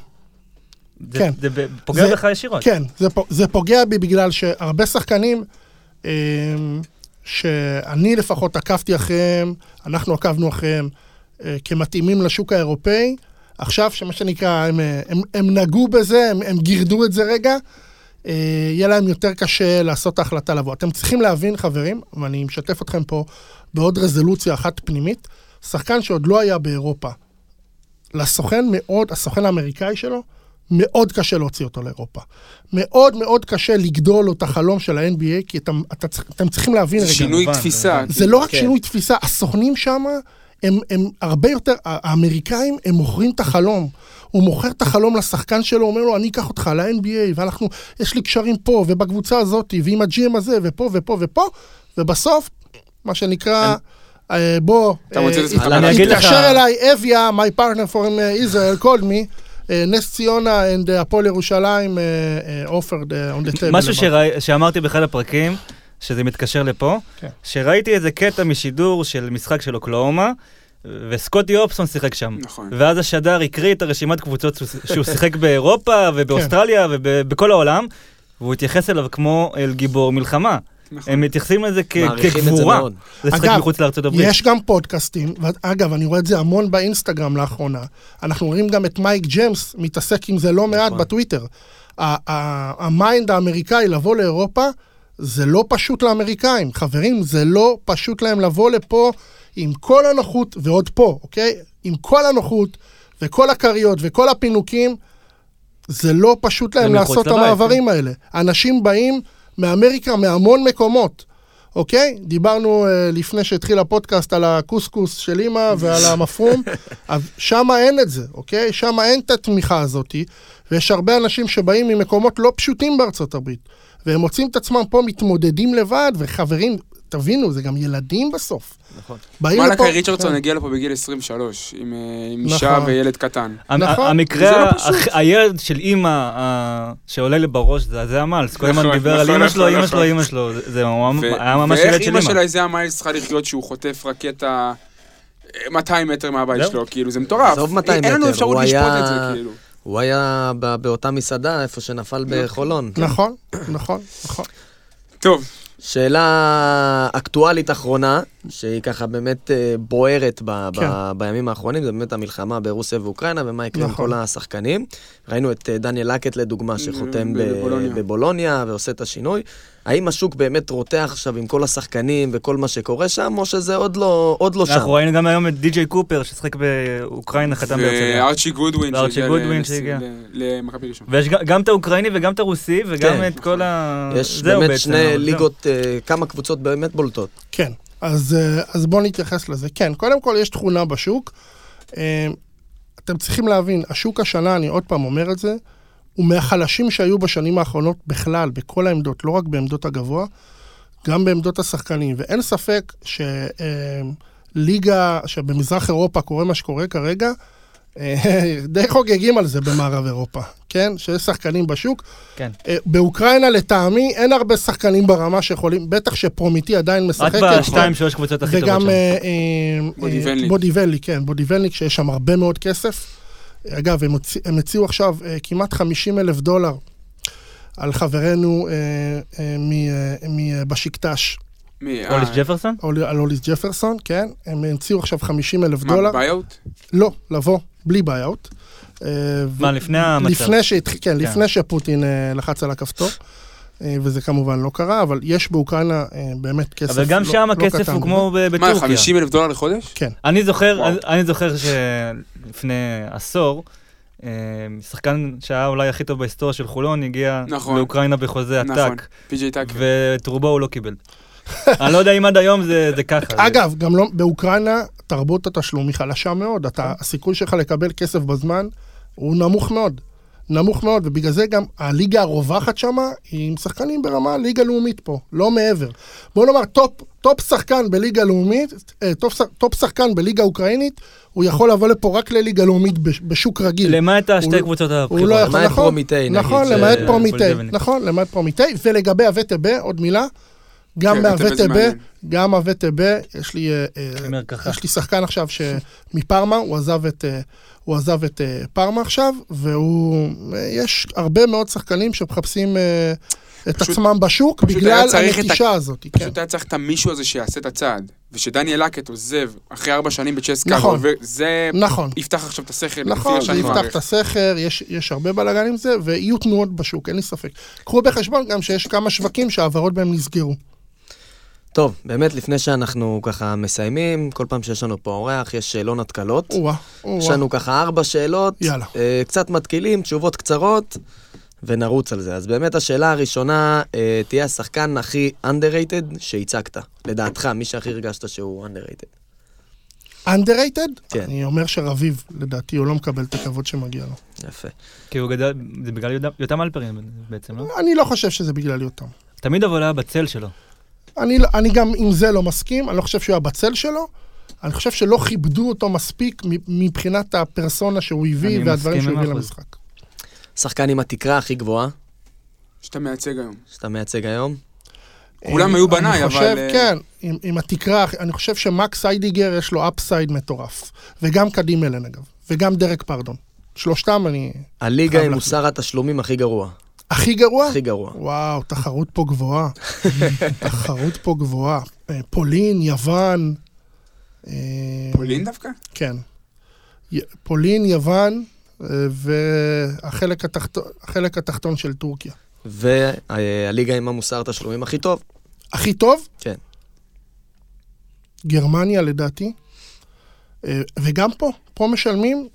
זה- כן. זה ב- פוגע זה- בך ישירות. כן, זה, פ- זה פוגע בי בגלל שהרבה שחקנים, אמ, שאני לפחות עקבתי אחריהם, אנחנו עקבנו אחריהם אה, כמתאימים לשוק האירופאי, עכשיו שמה שנקרא, הם, הם, הם נגעו בזה, הם, הם גירדו את זה רגע, אה, יהיה להם יותר קשה לעשות את ההחלטה לבוא. אתם צריכים להבין, חברים, ואני משתף אתכם פה בעוד רזולוציה אחת פנימית, שחקן שעוד לא היה באירופה, לסוכן מאוד, הסוכן האמריקאי שלו, מאוד קשה להוציא אותו לאירופה. מאוד מאוד קשה לגדול לו את החלום של ה-NBA, כי אתם, אתם צריכים להבין זה רגע. שינוי מובן, תפיסה. זה לא רק כן. שינוי תפיסה, הסוכנים שם הם, הם הרבה יותר, האמריקאים הם מוכרים את החלום. הוא מוכר את החלום לשחקן שלו, אומר לו, אני אקח אותך ל-NBA, ואנחנו, יש לי קשרים פה, ובקבוצה הזאת, ועם הג'י.אם הזה, ופה ופה ופה, ובסוף, מה שנקרא, אה, בוא, אה, אני אגיד לך- התקשר אליי אביה, my partner from Israel, called me, אה, נס ציונה and הפועל ירושלים offered uh, on the table. משהו שאמרתי באחד הפרקים, שזה מתקשר לפה, כן. שראיתי איזה קטע משידור של משחק של אוקלאומה, וסקוטי אופסון שיחק שם. נכון. ואז השדר הקריא את הרשימת קבוצות שהוא- שיחק באירופה ובאוסטרליה ובכל העולם, והוא התייחס אליו כמו אל גיבור מלחמה. נכון. הם מתייחסים לזה כ- כגבורה. לשחק אגב, מחוץ לארצות הברית. יש גם פודקאסטים, ואגב, אני רואה את זה המון באינסטגרם לאחרונה. אנחנו רואים גם את מייק ג'יימס מתעסק עם זה לא מעט נכון. בטוויטר. ה- ה- ה mind האמריקאי לבוא לאירופה, זה לא פשוט לאמריקאים. חברים, זה לא פשוט להם לבוא לפה עם כל הנוחות, ועוד פה, אוקיי? עם כל הנוחות, וכל הכריות, וכל הפינוקים. זה לא פשוט להם לעשות את המעברים האלה. אנשים באים מאמריקה, מהמון מקומות. אוקיי? דיברנו אה, לפני שהתחיל הפודקאסט על הקוסקוס של אימא ועל המפרום, אז שם אין את זה, אוקיי? שם אין את התמיכה הזאת, ויש הרבה אנשים שבאים ממקומות לא פשוטים בארצות הברית, והם מוצאים את עצמם פה מתמודדים לבד, וחברים, תבינו, זה גם ילדים בסוף. נכון. באים לפה- ריצ'רדסון כן. הגיע לפה בגיל 23, עם אה, נכון. אישה וילד קטן. נכון, זה המקרה, לא הילד של אימא שעולה לי בראש, זה זה המלס. כל הזמן נכון, דיבר על נכון, אימא שלו, אימא. שלו, אימא שלו. זה- זה היה ממש ואיך ילד של אימא אימא. של איזה המיילס צריכה לחיות שהוא חוטף רקטה אה, 200 מטר מהבית. שלו, כאילו, זה מטורף. עזוב 200 אין לנו מטר, אפשרות לשפוט את זה, כאילו. הוא היה ב- באותה מסעדה, איפה שנפל בחולון. נכון, נכון, נכון. טוב, שאלה אקטואלית אחרונה, שהיא ככה באמת אה, בוערת ב- ב- כן. בימים האחרונים, זה באמת המלחמה ברוסיה ואוקראינה, ומה יקרה עם נכון. כל השחקנים. ראינו את אה, דניאל לקט לדוגמה, שחותם ב- בבולוניה. בבולוניה ועושה את השינוי. האם השוק באמת רותח עכשיו עם כל השחקנים וכל מה שקורה שם, או שזה עוד לא, עוד לא שם? אנחנו ראינו גם היום את די.ג'יי קופר, ששיחק באוקראינה, חתם בהרצליה. וארצ'י גודווין וארצ'י שהגיע גודווין שהגיע. למכבי ראשון. ויש גם את האוקראיני וגם את הרוסי, וגם כן. את כל ה... יש זהו באמת בעצם, שני זהו. ליגות, אה, כמה קבוצות באמת בולטות. כן, אז, אה, אז בואו נתייחס לזה. כן, קודם כל יש תכונה בשוק. אה, אתם צריכים להבין, השוק השנה, אני עוד פעם אומר את זה, הוא מהחלשים שהיו בשנים האחרונות בכלל, בכל העמדות, לא רק בעמדות הגבוה, גם בעמדות השחקנים. ואין ספק שליגה, שבמזרח אירופה קורה מה שקורה כרגע, אה, די חוגגים על זה במערב אירופה, כן? שיש שחקנים בשוק. כן. אה, באוקראינה, לטעמי, אין הרבה שחקנים ברמה שיכולים, בטח שפרומיטי עדיין רק משחקת. בשתיים, שלוש קבוצות הכי טובות וגם שם. אה, אה, בודי אה, ונליק. בודי ונליק, כן, בודי ונליק, שיש שם הרבה מאוד כסף. אגב, הם, הוציא, הם הציעו עכשיו אה, כמעט 50 אלף דולר על חברנו אה, אה, מ- אה, מבשיקטש, מי? אוליס אה, ג'פרסון? אול- על אוליס ג'פרסון, כן? הם הציעו עכשיו 50 אלף מה, דולר. buyout? לא, לבוא, בלי buyout. אה, מה, ו- לפני המצב? לפני שהתחיל, כן, כן. לפני שפוטין אה, לחץ על הכפתור. אה, וזה כמובן לא קרה, אבל יש באוקראינה אה, באמת כסף אבל גם לא- שם לא הכסף קטן הוא. כמו ב- מה, בטורקיה. 50 אלף דולר לחודש? כן. אני זוכר. אני זוכר שלפני עשור, אה, שחקן שהיה אולי הכי טוב בהיסטוריה של חולון, הגיע נכון. לאוקראינה בחוזה נכון. עתק, פי.ג'יי טאקר. ואת רובו הוא לא קיבל. אני לא יודע אם עד היום זה זה ככה. אגב, גם לא, באוקראינה תרבות התשלום היא חלשה מאוד. אתה, הסיכוי שלך לקבל כסף בזמן הוא נמוך מאוד. נמוך מאוד, ובגלל זה גם הליגה הרווחת שם היא עם שחקנים ברמה ליגה לאומית פה, לא מעבר. בוא נאמר, top, top שחקן בליגה לאומית, אה, טופ, טופ שחקן בליגה אוקראינית, הוא יכול לבוא לפה רק לליגה לאומית בש- בשוק רגיל. למעט הוא השתי לא- קבוצות הוא הבכירות. לא יכול, למעט נכון, פרומיטי, נגיד, נכון, למעט אה, פרומיטי. נכון, למעט פרומיטי, ולגבי הווטב, עוד מילה, גם כן, מהווטב. גם הווטב, יש לי, אה. יש לי שחקן עכשיו שמפרמה, הוא עזב את, הוא עזב את אה, פרמה עכשיו, והוא, אה, יש הרבה מאוד שחקנים שמחפשים אה, את פשוט- עצמם בשוק בגלל הנטישה הזאת. כן. פשוט היה צריך את המישהו הזה שיעשה את הצעד. ושדניאל לקט עוזב אחרי ארבע שנים בצ'סקה, נכון. זה נכון. יפתח עכשיו את השכל. נכון, זה יפתח. את הסכר, יש, יש הרבה בלאגן עם זה, ויהיו תנועות בשוק, אין לי ספק. קחו בחשבון גם שיש כמה שווקים שההעברות בהם נסגרו. טוב, באמת, לפני שאנחנו ככה מסיימים, כל פעם שיש לנו פה אורח, יש שאלון התקלות. או-אה, יש או-אה. לנו ככה ארבע שאלות, יאללה. אה, קצת מתקילים, תשובות קצרות, ונרוץ על זה. אז באמת השאלה הראשונה, אה, תהיה השחקן הכי underrated שהצגת. לדעתך, מי שהכי הרגשת שהוא underrated. underrated? כן. אני אומר שרביב, לדעתי, הוא לא מקבל את הכבוד שמגיע לו. יפה. כי הוא גדל, זה בגלל יותם- יותם אלפרין בעצם, לא? אני לא חושב שזה בגלל יותם. תמיד אבל היה בצל שלו. אני, אני גם עם זה לא מסכים, אני לא חושב שהוא היה בצל שלו. אני חושב שלא כיבדו אותו מספיק מבחינת הפרסונה שהוא הביא אני והדברים שהוא הביא. למשחק. שחקן עם התקרה הכי גבוהה שאתה מייצג היום. שאתה מייצג היום. כולם אה, היו בניי, אני אבל... חושב, אה, כן, עם, עם התקרה, אני חושב שמקס איידיגר יש לו אפסייד מטורף. וגם קדים אלן אגב, וגם דרק פרדון. שלושתם אני... הליגה עם. מוסר התשלומים הכי גרוע. הכי גרוע? הכי גרוע. וואו, תחרות פה גבוהה. תחרות פה גבוהה. אה, פולין, יוון. אה, פולין דווקא? כן. פולין, יוון, אה, והחלק התחתון, החלק התחתון של טורקיה. והליגה עם המוסר התשלומים הכי טוב. הכי טוב? כן. גרמניה לדעתי. וגם פה, פה משלמים,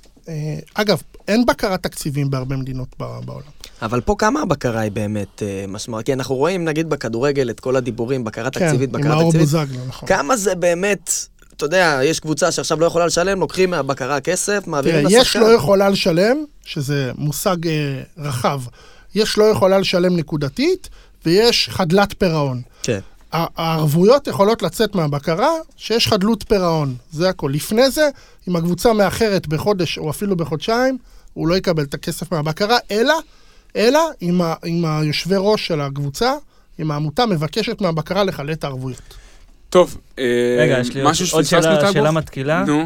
אגב, אין בקרת תקציבים בהרבה מדינות ב- בעולם. אבל פה כמה הבקרה היא באמת אה, משמעותית? כי אנחנו רואים, נגיד, בכדורגל את כל הדיבורים, בקרה תקציבית, כן, עם בקרה מאור תקציבית. בוזגלו, נכון. כמה זה באמת, אתה יודע, יש קבוצה שעכשיו לא יכולה לשלם, לוקחים מהבקרה כסף, תראה, מעבירים יש לשחקן. לא יכולה לשלם, שזה מושג אה, רחב. יש לא יכולה לשלם נקודתית, ויש חדלת פירעון. כן. הערבויות יכולות לצאת מהבקרה שיש חדלות פירעון, זה הכל. לפני זה, אם הקבוצה מאחרת בחודש או אפילו בחודשיים, הוא לא יקבל את הכסף מהבקרה, אלא, אלא אם, ה, אם היושבי ראש של הקבוצה, אם העמותה מבקשת מהבקרה לחלט הערבויות. טוב, אה, רגע, יש לי עוד- שאלה-? שאלה מתקילה. נו,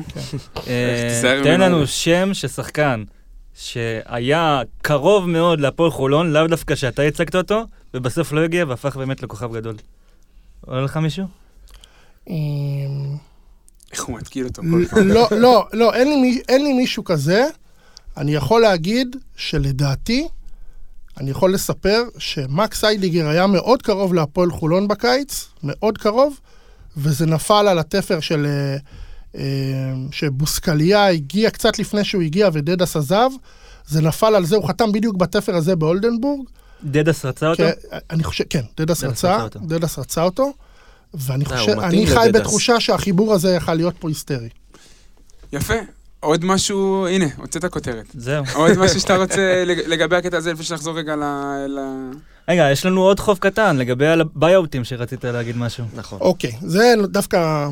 אה, תן. לנו שם של שחקן שהיה קרוב מאוד להפועל חולון, לאו דווקא שאתה הצגת אותו, ובסוף לא הגיע והפך באמת לכוכב גדול. עולה לך מישהו? אמ, איך הוא מתקיל אותו כל פעם. לא, לא, לא, אין לי מישהו כזה. אני יכול להגיד שלדעתי, אני יכול לספר שמקס איידיגר היה מאוד קרוב להפועל חולון בקיץ, מאוד קרוב, וזה נפל על התפר של... אה, אה, שבוסקליה הגיע קצת לפני שהוא הגיע ודדס עזב, זה נפל על זה, הוא חתם בדיוק בתפר הזה באולדנבורג. דדס רצה אותו? כן, אני חושב, כן, דדס דדס רצה, רצה אותו. דדס רצה אותו, ואני אה, חושב, אני חי לדדס. בתחושה שהחיבור הזה יכל להיות פה היסטרי. יפה. עוד משהו, הנה, הוצאת כותרת. זהו. עוד משהו שאתה רוצה לג- לגבי הקטע הזה, לפני שנחזור רגע ל- ל... רגע, יש לנו עוד חוב קטן לגבי הביי-אוטים שרצית להגיד משהו. נכון. אוקיי, זה דווקא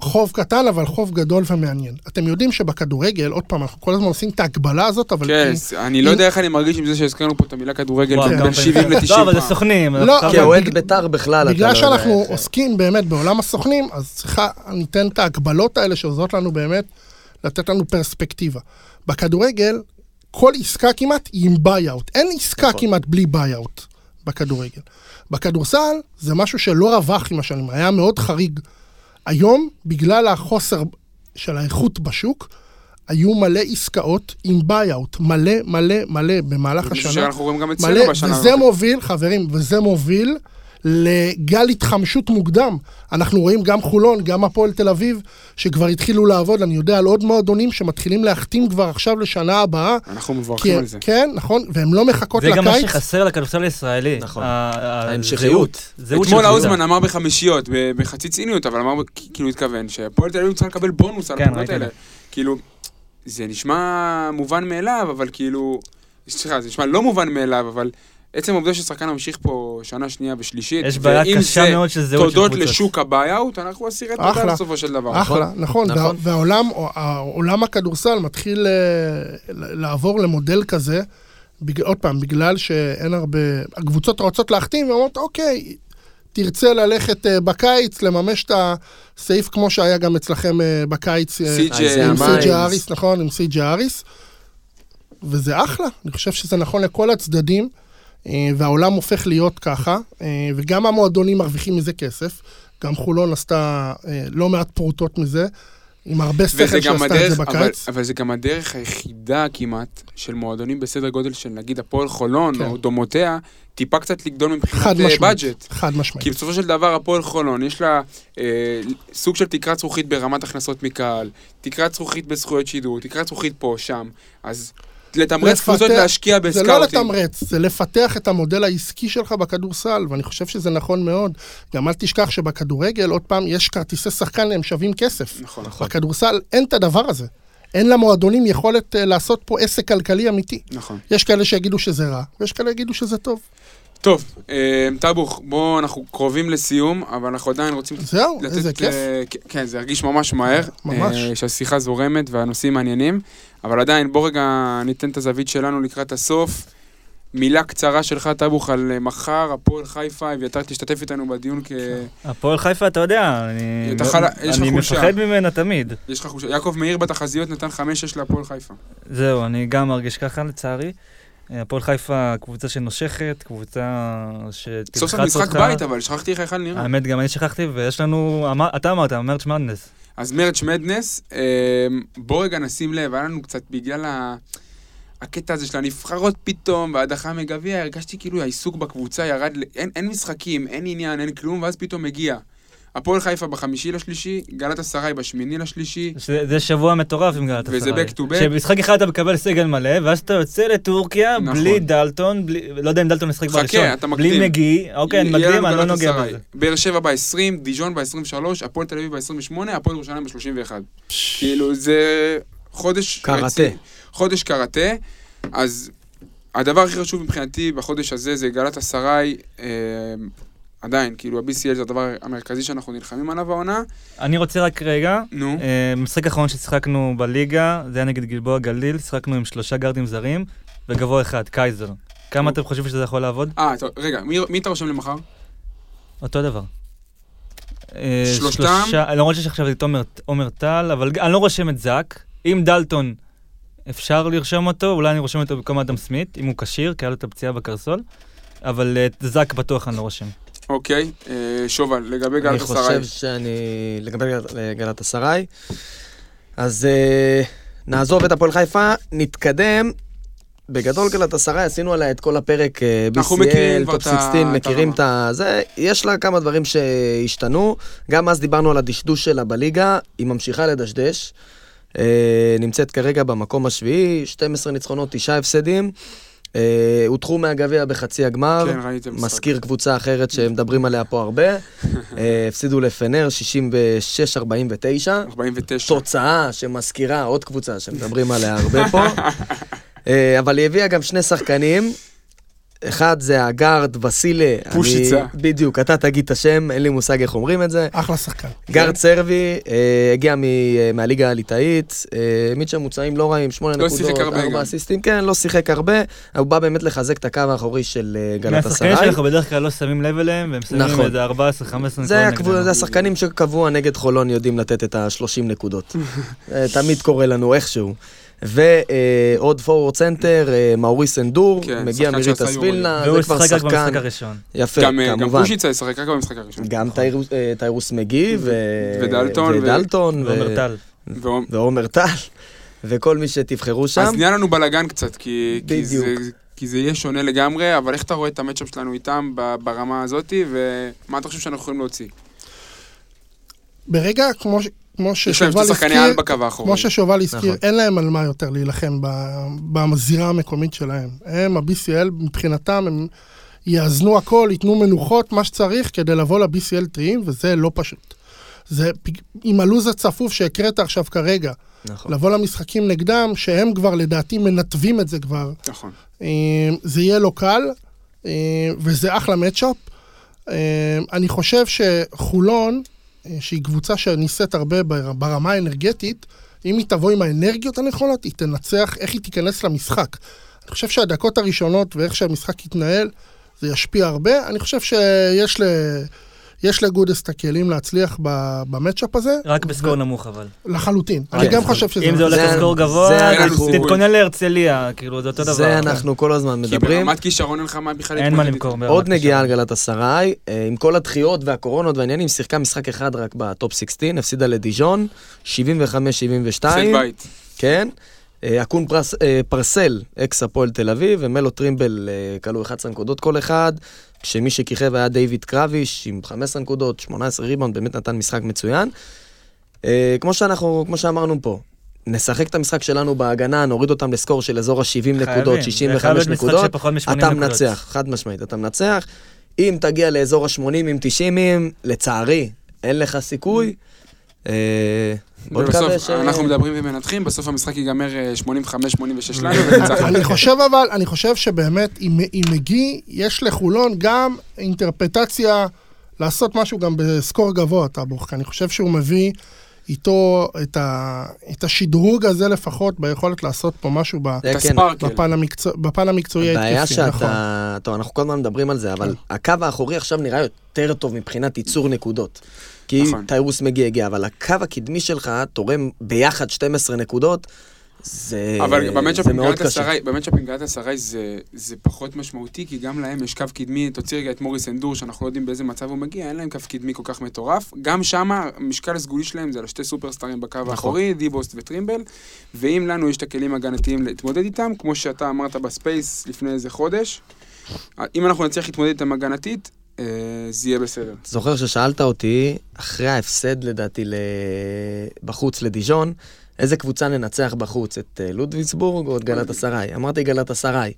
חוב קטן, אבל חוב גדול ומעניין. אתם יודעים שבכדורגל, עוד פעם, אנחנו כל הזמן עושים את ההגבלה הזאת, אבל... כן, אני לא יודע איך אני מרגיש עם זה שהזכרנו פה את המילה כדורגל בין כמה 70 פעמים. ל-90 לא, אבל זה סוכנים. לא, כאוהד בג- בית"ר בכלל, לא בגלל יודע שאנחנו עוסקים באמת בעולם הסוכנים, אז צריכה, ניתן את ההגבלות האלה שעוזרות לנו באמת לתת לנו פרספקטיבה. בכדורגל, כל עסקה כמעט היא עם buyout. אין עסקה נכון. כמעט בלי buyout בכדורגל. בכדורסל זה משהו שלא רווח עם השנים, היה מאוד חריג. היום, בגלל החוסר של האיכות בשוק, היו מלא עסקאות עם buyout, מלא מלא מלא במהלך השנה. שאנחנו רואים גם אצלנו בשנה. וזה. מוביל, חברים, וזה מוביל לגל התחמשות מוקדם. אנחנו רואים גם חולון, גם הפועל תל אביב, שכבר התחילו לעבוד, אני יודע על עוד מועדונים שמתחילים להחתים כבר עכשיו לשנה הבאה. אנחנו כי, מברכים על זה. כן, נכון, והן לא מחכות זה גם מה לקיץ. שחסר לכדורסל הישראלי. נכון. ההמשכיות. אתמול. האוזמן אמר בחמישיות, בחצי ציניות, אבל אמר, כאילו התכוון, שהפועל תל אביב צריכה לקבל בונוס על כן, הפעולות האלה. כאילו, זה נשמע מובן מאליו, אבל כאילו, סליחה, זה נשמע לא מובן מאליו, אבל עצם העובדה ששחקן ממשיך פה שנה שנייה ושלישית, יש בעיה ואם קשה זה מאוד של זהות של תודות קבוצות. לשוק ה buyout, אנחנו אסירי תודה אחלה. בסופו של דבר. אחלה, נכון, וה- נכון. והעולם, העולם הכדורסל מתחיל אה, לעבור למודל כזה, בג- עוד פעם, בגלל שאין הרבה, הקבוצות רוצות להחתים ואומרות, אוקיי, תרצה ללכת אה, בקיץ, לממש את הסעיף כמו שהיה גם אצלכם אה, בקיץ. עם. סי.ג'י אריס, נכון, עם סי.ג'י אריס. וזה אחלה, אני חושב שזה נכון לכל הצדדים, והעולם הופך להיות ככה, אה, וגם המועדונים מרוויחים מזה כסף. גם חולון עשתה אה, לא מעט פרוטות מזה, עם הרבה שכל שעשתה את זה אבל, בקיץ. אבל זה גם הדרך היחידה כמעט של מועדונים בסדר גודל של נגיד הפועל חולון כן. או דומותיה, טיפה קצת לגדול מבחינת אה. בדג'ט. חד משמעית. כי בסופו של דבר הפועל חולון, יש לה אה, סוג של תקרת זכוכית ברמת הכנסות מקהל, תקרת זכוכית בזכויות שידור, תקרת זכוכית פה, שם. אז לתמרץ לפתח- קבוצות להשקיע זה בסקאוטים. לא לתמרץ, זה לפתח את המודל העסקי שלך בכדורסל, ואני חושב שזה נכון מאוד. גם אל תשכח שבכדורגל, עוד פעם, יש כרטיסי שחקן, הם שווים כסף. נכון. בכדורסל אין את הדבר הזה. אין למועדונים יכולת אה, לעשות פה עסק כלכלי אמיתי. נכון. יש כאלה שיגידו שזה רע, ויש כאלה שיגידו שזה טוב. טוב, אה, טאבוך, בואו, אנחנו קרובים לסיום, אבל אנחנו עדיין רוצים זהו, לתת... איזה כיף. אה, כן, כן, זה הרגיש ממש מהר. ממש. שהשיחה זורמת והנושאים מעניינים, אבל עדיין, בוא רגע ניתן את הזווית שלנו לקראת הסוף. מילה קצרה שלך, טאבוך, על אה, מחר, הפועל חיפה, אביתר תשתתף איתנו בדיון כ... הפועל חיפה, אתה יודע, אני יש לך אני. מפחד ממנה תמיד. יש לך חושה. יעקב מאיר בתחזיות נתן 5-6 להפועל חיפה. זהו, אני גם מרגיש ככה לצערי. אה, הפועל חיפה קבוצה שנושכת, קבוצה שתלחץ אותך. סוף סוף משחק בית, אבל שכחתי איך היכל נראה. האמת, גם אני שכחתי, ויש לנו, אתה אמרת, מרץ' מדנס. אז מרץ' מדנס, אה, בוא רגע נשים לב, היה לנו קצת בגלל ה... הקטע הזה של הנבחרות פתאום, וההדחה מגביע, הרגשתי כאילו העיסוק בקבוצה ירד, אין, אין משחקים, אין עניין, אין כלום, ואז פתאום מגיע. הפועל חיפה בחמישי לשלישי, גלת אסריי בשמיני לשלישי, זה זה שבוע מטורף עם גלת וזה אסריי. back to back. שבמשחק אחד אתה מקבל סגל מלא, ואז אתה יוצא לטורקיה נכון. בלי דלטון, בלי- לא יודע אם דלטון חכה, בראשון. אתה מקדים. בלי מגי, אוקיי, אני מקדים, אני לא נוגע. בזה. באר שבע ב-20, דיז'ון ב-23, הפועל תל אביב ב-28, הפועל ירושלים ב-31. כאילו, זה חודש... קראטה. חודש קראטה. אז הדבר הכי חשוב מבחינתי בחודש הזה זה גלת אסריי. עדיין, כאילו, ה-BCL זה הדבר המרכזי שאנחנו נלחמים עליו העונה. אני רוצה רק רגע, נו, אה, במשחק האחרון ששיחקנו בליגה, זה היה נגד גלבוע גליל, שיחקנו עם שלושה גארדים זרים, וגבוה אחד, קייזר. כמה אתם חושבים שזה יכול לעבוד? אה, טוב, רגע, מי, מי אתה רושם למחר? אותו דבר. אה, שלושתם? שלושה- למרות שיש עכשיו את עומר- עומר טל, אבל אני לא רושם את זאק. אם דלטון, אפשר לרשום אותו, אולי אני רושם אותו במקום אדם סמית, אם הוא כשיר, כי היה לו את הפציעה בקרסול. אבל אה, את זאק בטוח אני לא רושם. אוקיי, אה, שובל, לגבי אני גלת אסריי. חושב שאני... לגבי גל- גלת אסריי, אז אה, נעזוב את הפועל חיפה, נתקדם. בגדול גלאטסראיי, עשינו עליה את כל הפרק אה, BCL, top את ה- 16, את מכירים. את ה... זה, יש לה כמה דברים שהשתנו. גם אז דיברנו על הדשדוש שלה בליגה, היא ממשיכה לדשדש. אה, נמצאת כרגע במקום השביעי, 12 ניצחונות, 9 הפסדים. אה, הודחו מהגביע בחצי הגמר. כן, ראיתי את המשחק. מזכיר קבוצה אחרת שמדברים עליה פה הרבה. אה, הפסידו לפנר 66-49. 49. תוצאה שמזכירה עוד קבוצה שמדברים עליה הרבה פה. אה, אבל היא הביאה גם שני שחקנים. אחד זה הגארד וסילה. פושיצה. אני- בדיוק, אתה תגיד את השם, אין לי מושג איך אומרים את זה. אחלה שחקן. גארד סרבי, אה, הגיע מ- אה, מהליגה הליטאית, אה, שם מוצאים לא רעים, שמונה לא נקודות, שיחק הרבה גם. ארבע אסיסטים, כן, לא שיחק הרבה, הוא בא באמת לחזק את הקו האחורי של אה, גלת מהשחקנים אסריי. שאנחנו בדרך כלל לא שמים לב אליהם, והם שמים נכון. איזה 14-15 נקודות זה, נגדנו. הקבוצה- זה השחקנים שקבוע נגד חולון יודעים לתת את ה-30 נקודות. אה, תמיד קורה לנו איכשהו. ועוד פורוורד צנטר, אה, מאוריס אנדור, כן, מגיע שחקן מריטה והוא זה כבר ישחק רק שחקן, במשחק הראשון. יפה, גם, אה, גם כמובן. פושיצה ישחק רק במשחק הראשון. גם טיירוס- אה, טיירוס מגי ו... ודלטון, ו- ודלטון, ו- ועומר טל. ועומר- ועומר טל, וכל מי שתבחרו שם. אז נהיה לנו בלאגן קצת, כי, כי, זה, בדיוק. כי זה יהיה שונה לגמרי, אבל איך אתה רואה את המצ'אפ שלנו איתם ברמה הזאתי, ומה אתה חושב שאנחנו יכולים להוציא? ברגע, כמו כמו ששובל הזכיר. כמו ששובל הזכיר, נכון. אין להם על מה יותר להילחם ב- בזירה המקומית שלהם. הם, ה-BCL, מבחינתם, הם יאזנו הכל, ייתנו מנוחות, מה שצריך, כדי לבוא ל-BCL טריים, וזה לא פשוט. זה עם הלו"ז הצפוף שהקראת עכשיו כרגע, נכון. לבוא למשחקים נגדם, שהם כבר לדעתי מנתבים את זה כבר, נכון. אה, זה יהיה לא קל, אה, וזה אחלה מצ'אפ. אה, אני חושב שחולון, שהיא קבוצה שניסית הרבה בר- ברמה האנרגטית, אם היא תבוא עם האנרגיות הנכונות, היא תנצח, איך היא תיכנס למשחק. אני חושב שהדקות הראשונות ואיך שהמשחק יתנהל, זה ישפיע הרבה. אני חושב שיש ל... יש לגודס את הכלים להצליח במצ'אפ הזה, רק בסקור נמוך אבל. לחלוטין. כן. אני גם חושב שזה... אם זה הולך לסקור זה גבוה, תתכונן להרצליה, כאילו זה אותו דבר. זה אנחנו כל הזמן כי מדברים. ברמת כישרון אין לך מה בכלל אין מה למכור. עוד נגיעה על כישרון. גלאטסראיי, עם כל הדחיות והקורונות והעניינים, שיחקה משחק אחד רק ב top 16, הפסידה לדיז'ון, 75-72. הפסד בית. כן. אה, אקון פרס, אה, פרסל, אקס הפועל תל אביב, ומלו טרימבל אה, קלעו 11 נקודות כל אחד, כשמי שכיכב היה דיוויד קרביש עם 15 נקודות, 18 ריבאונד, באמת נתן משחק מצוין. אה, כמו שאנחנו, כמו שאמרנו פה, נשחק את המשחק שלנו בהגנה, נוריד אותם לסקור של אזור ה-70 חייבים. נקודות, זה 65 חייב להיות משחק נקודות, שפחות מ-80 אתה. מנצח, חד משמעית, אתה מנצח. אם תגיע לאזור ה-80 עם 90, לצערי, אין לך סיכוי. אה, ש... אנחנו מדברים ומנתחים, בסוף המשחק ייגמר אה, 85-86 לנו וניצחנו. אני חושב אבל, אני חושב שבאמת עם, עם מגי, יש לחולון גם אינטרפטציה לעשות משהו גם בסקור גבוה, טאבוך, כי אני חושב שהוא מביא איתו את, ה, את השדרוג הזה לפחות ביכולת לעשות פה משהו ב, כן. בפן, המקצוע, בפן המקצועי הבעיה ההתקפי, נכון. שאתה... טוב, אנחנו כל הזמן מדברים על זה, אבל הקו האחורי עכשיו נראה יותר טוב מבחינת ייצור נקודות. כי נכון. טיירוס מגיע אבל הקו הקדמי שלך תורם ביחד 12 נקודות, זה, אבל זה מאוד קשה. אסריי, במצ'אפ עם גלת אסריי זה, זה פחות משמעותי, כי גם להם יש קו קדמי, תוציא רגע את מוריס אנדור, שאנחנו לא יודעים באיזה מצב הוא מגיע, אין להם קו קדמי כל כך מטורף. גם שם, המשקל הסגולי שלהם זה על שתי סופרסטארים בקו נכון. האחורי, דיבוסט וטרימבל, ואם לנו יש את הכלים הגנתיים להתמודד איתם, כמו שאתה אמרת ב space לפני איזה חודש, אם אנחנו נצליח להתמודד איתם הגנתית, זה יהיה בסדר. זוכר ששאלת אותי, אחרי ההפסד לדעתי. בחוץ לדיז'ון, איזה קבוצה ננצח בחוץ, את אה, לודוויגסבורג או את גלאטסראיי? אמרתי גלאטסראיי.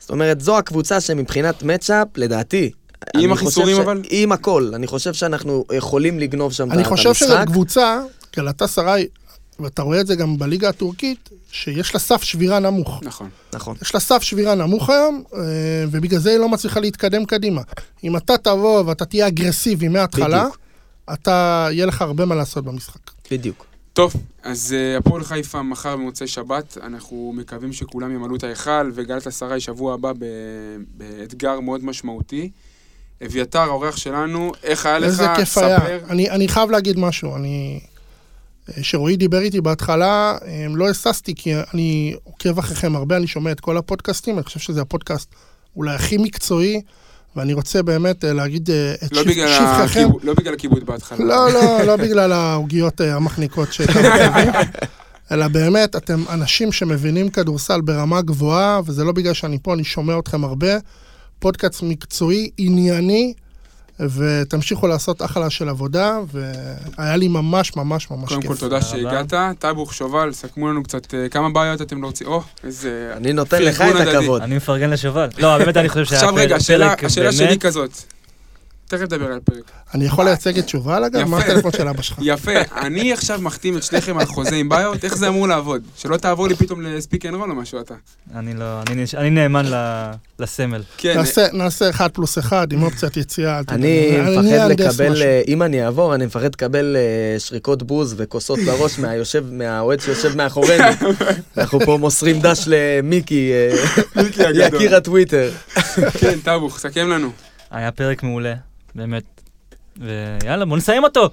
זאת אומרת, זו הקבוצה שמבחינת matchup, לדעתי... עם אני החיסורים, ש- אבל? עם הכל. אני חושב שאנחנו יכולים לגנוב שם את אני את חושב שזו המשחק. קבוצה, גלתה סראי, ואתה רואה את זה גם בליגה הטורקית, שיש לה סף שבירה נמוך. נכון. נכון. יש לה סף שבירה נמוך היום, אה, ובגלל זה היא לא מצליחה להתקדם קדימה. אם אתה תבוא ואתה תהיה אגרסיבי מההתחלה, בדיוק. אתה, יהיה לך הרבה מה לעשות במשחק. בדיוק. טוב, אז uh, הפועל חיפה מחר במוצאי שבת, אנחנו מקווים שכולם ימלאו את ההיכל, וגלת אסריי שבוע הבא ב- באתגר מאוד משמעותי. אביתר, האורח שלנו, איך היה לך? איזה כיף ספר. היה. אני, אני חייב להגיד משהו, אני... שרועי דיבר איתי בהתחלה, אה, לא היססתי, כי אני עוקב אחריכם הרבה, אני שומע את כל הפודקאסטים, אני חושב שזה הפודקאסט אולי הכי מקצועי, ואני רוצה באמת אה, להגיד אה, את לא שבח- בגלל, שבחכם. הכיבוד, לא בגלל הכיבוד בהתחלה. לא, לא, לא בגלל העוגיות אה, המחניקות חייבים, אלא באמת, אתם אנשים שמבינים כדורסל ברמה גבוהה, וזה לא בגלל שאני פה, אני שומע אתכם הרבה. פודקאסט מקצועי, ענייני, ותמשיכו לעשות אחלה של עבודה, והיה לי ממש ממש ממש קודם כיף. כל, תודה. שהגעת. טאבוך, שובל, סכמו לנו קצת אה, כמה בעיות אתם לא רוצים. או, איזה... אני נותן לך את. הכבוד. אני מפרגן לשובל. לא, באמת אני חושב שהיה עכשיו רגע, פרק באמת- השאלה שלי כזאת. תכף נדבר על הפרק. אני יכול לייצג את שובל אגב? מה יפה. הטלפון של אבא שלך? יפה, אני עכשיו מחתים את שניכם על חוזה עם ביוט, איך זה אמור לעבוד? שלא תעבור לי פתאום ל Speak and Roll או משהו אתה. אני לא, אני נאמן ל- לסמל. כן, נעשה- אחד פלוס אחד עם אופציית יציאה. אני מפחד לקבל. אה, אם אני אעבור, אני מפחד לקבל אה, שריקות בוז וכוסות לראש מהיושב, מהאוהד שיושב מאחורינו. אנחנו פה מוסרים דש למיקי, אה. יקיר הטוויטר. כן, טאבוך, סכם לנו. היה פרק מעולה, באמת. ויאללה, בוא נסיים אותו.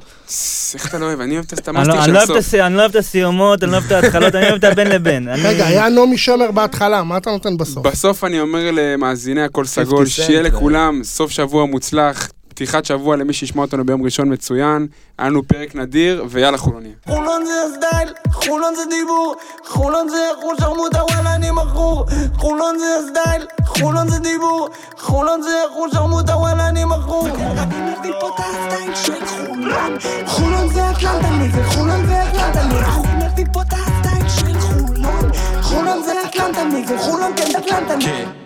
איך אתה לא אוהב? אני אוהב את לא- של אני לא את הסוף. אני לא אוהב את הסיומות, אני לא אוהב את ההתחלות, אני אוהב את הבין לבין. אני- רגע, היה נעמי שמר בהתחלה, מה אתה נותן בסוף? בסוף אני אומר למאזיני הכל 50 סגול, שיהיה אה. לכולם סוף שבוע מוצלח, פתיחת שבוע למי שישמע אותנו ביום ראשון מצוין, היה לנו פרק נדיר, ויאללה חולונים. חולון זה הסטייל, חולון זה דיבור, חולון זה חול שרמוטה וואלה אני מכור. חולון זה הסטייל, חולון זה דיבור, חולון זה חול שרמוטה וואלה אני מכור. אני מביא פה את הסטייל של חולון. חולון זה אטלנטה נגד חולון זה אטלנטה נגד אני מביא פה את הסטייל של חולון. חולון זה אטלנטה נגד חולון כן אטלנטה נגד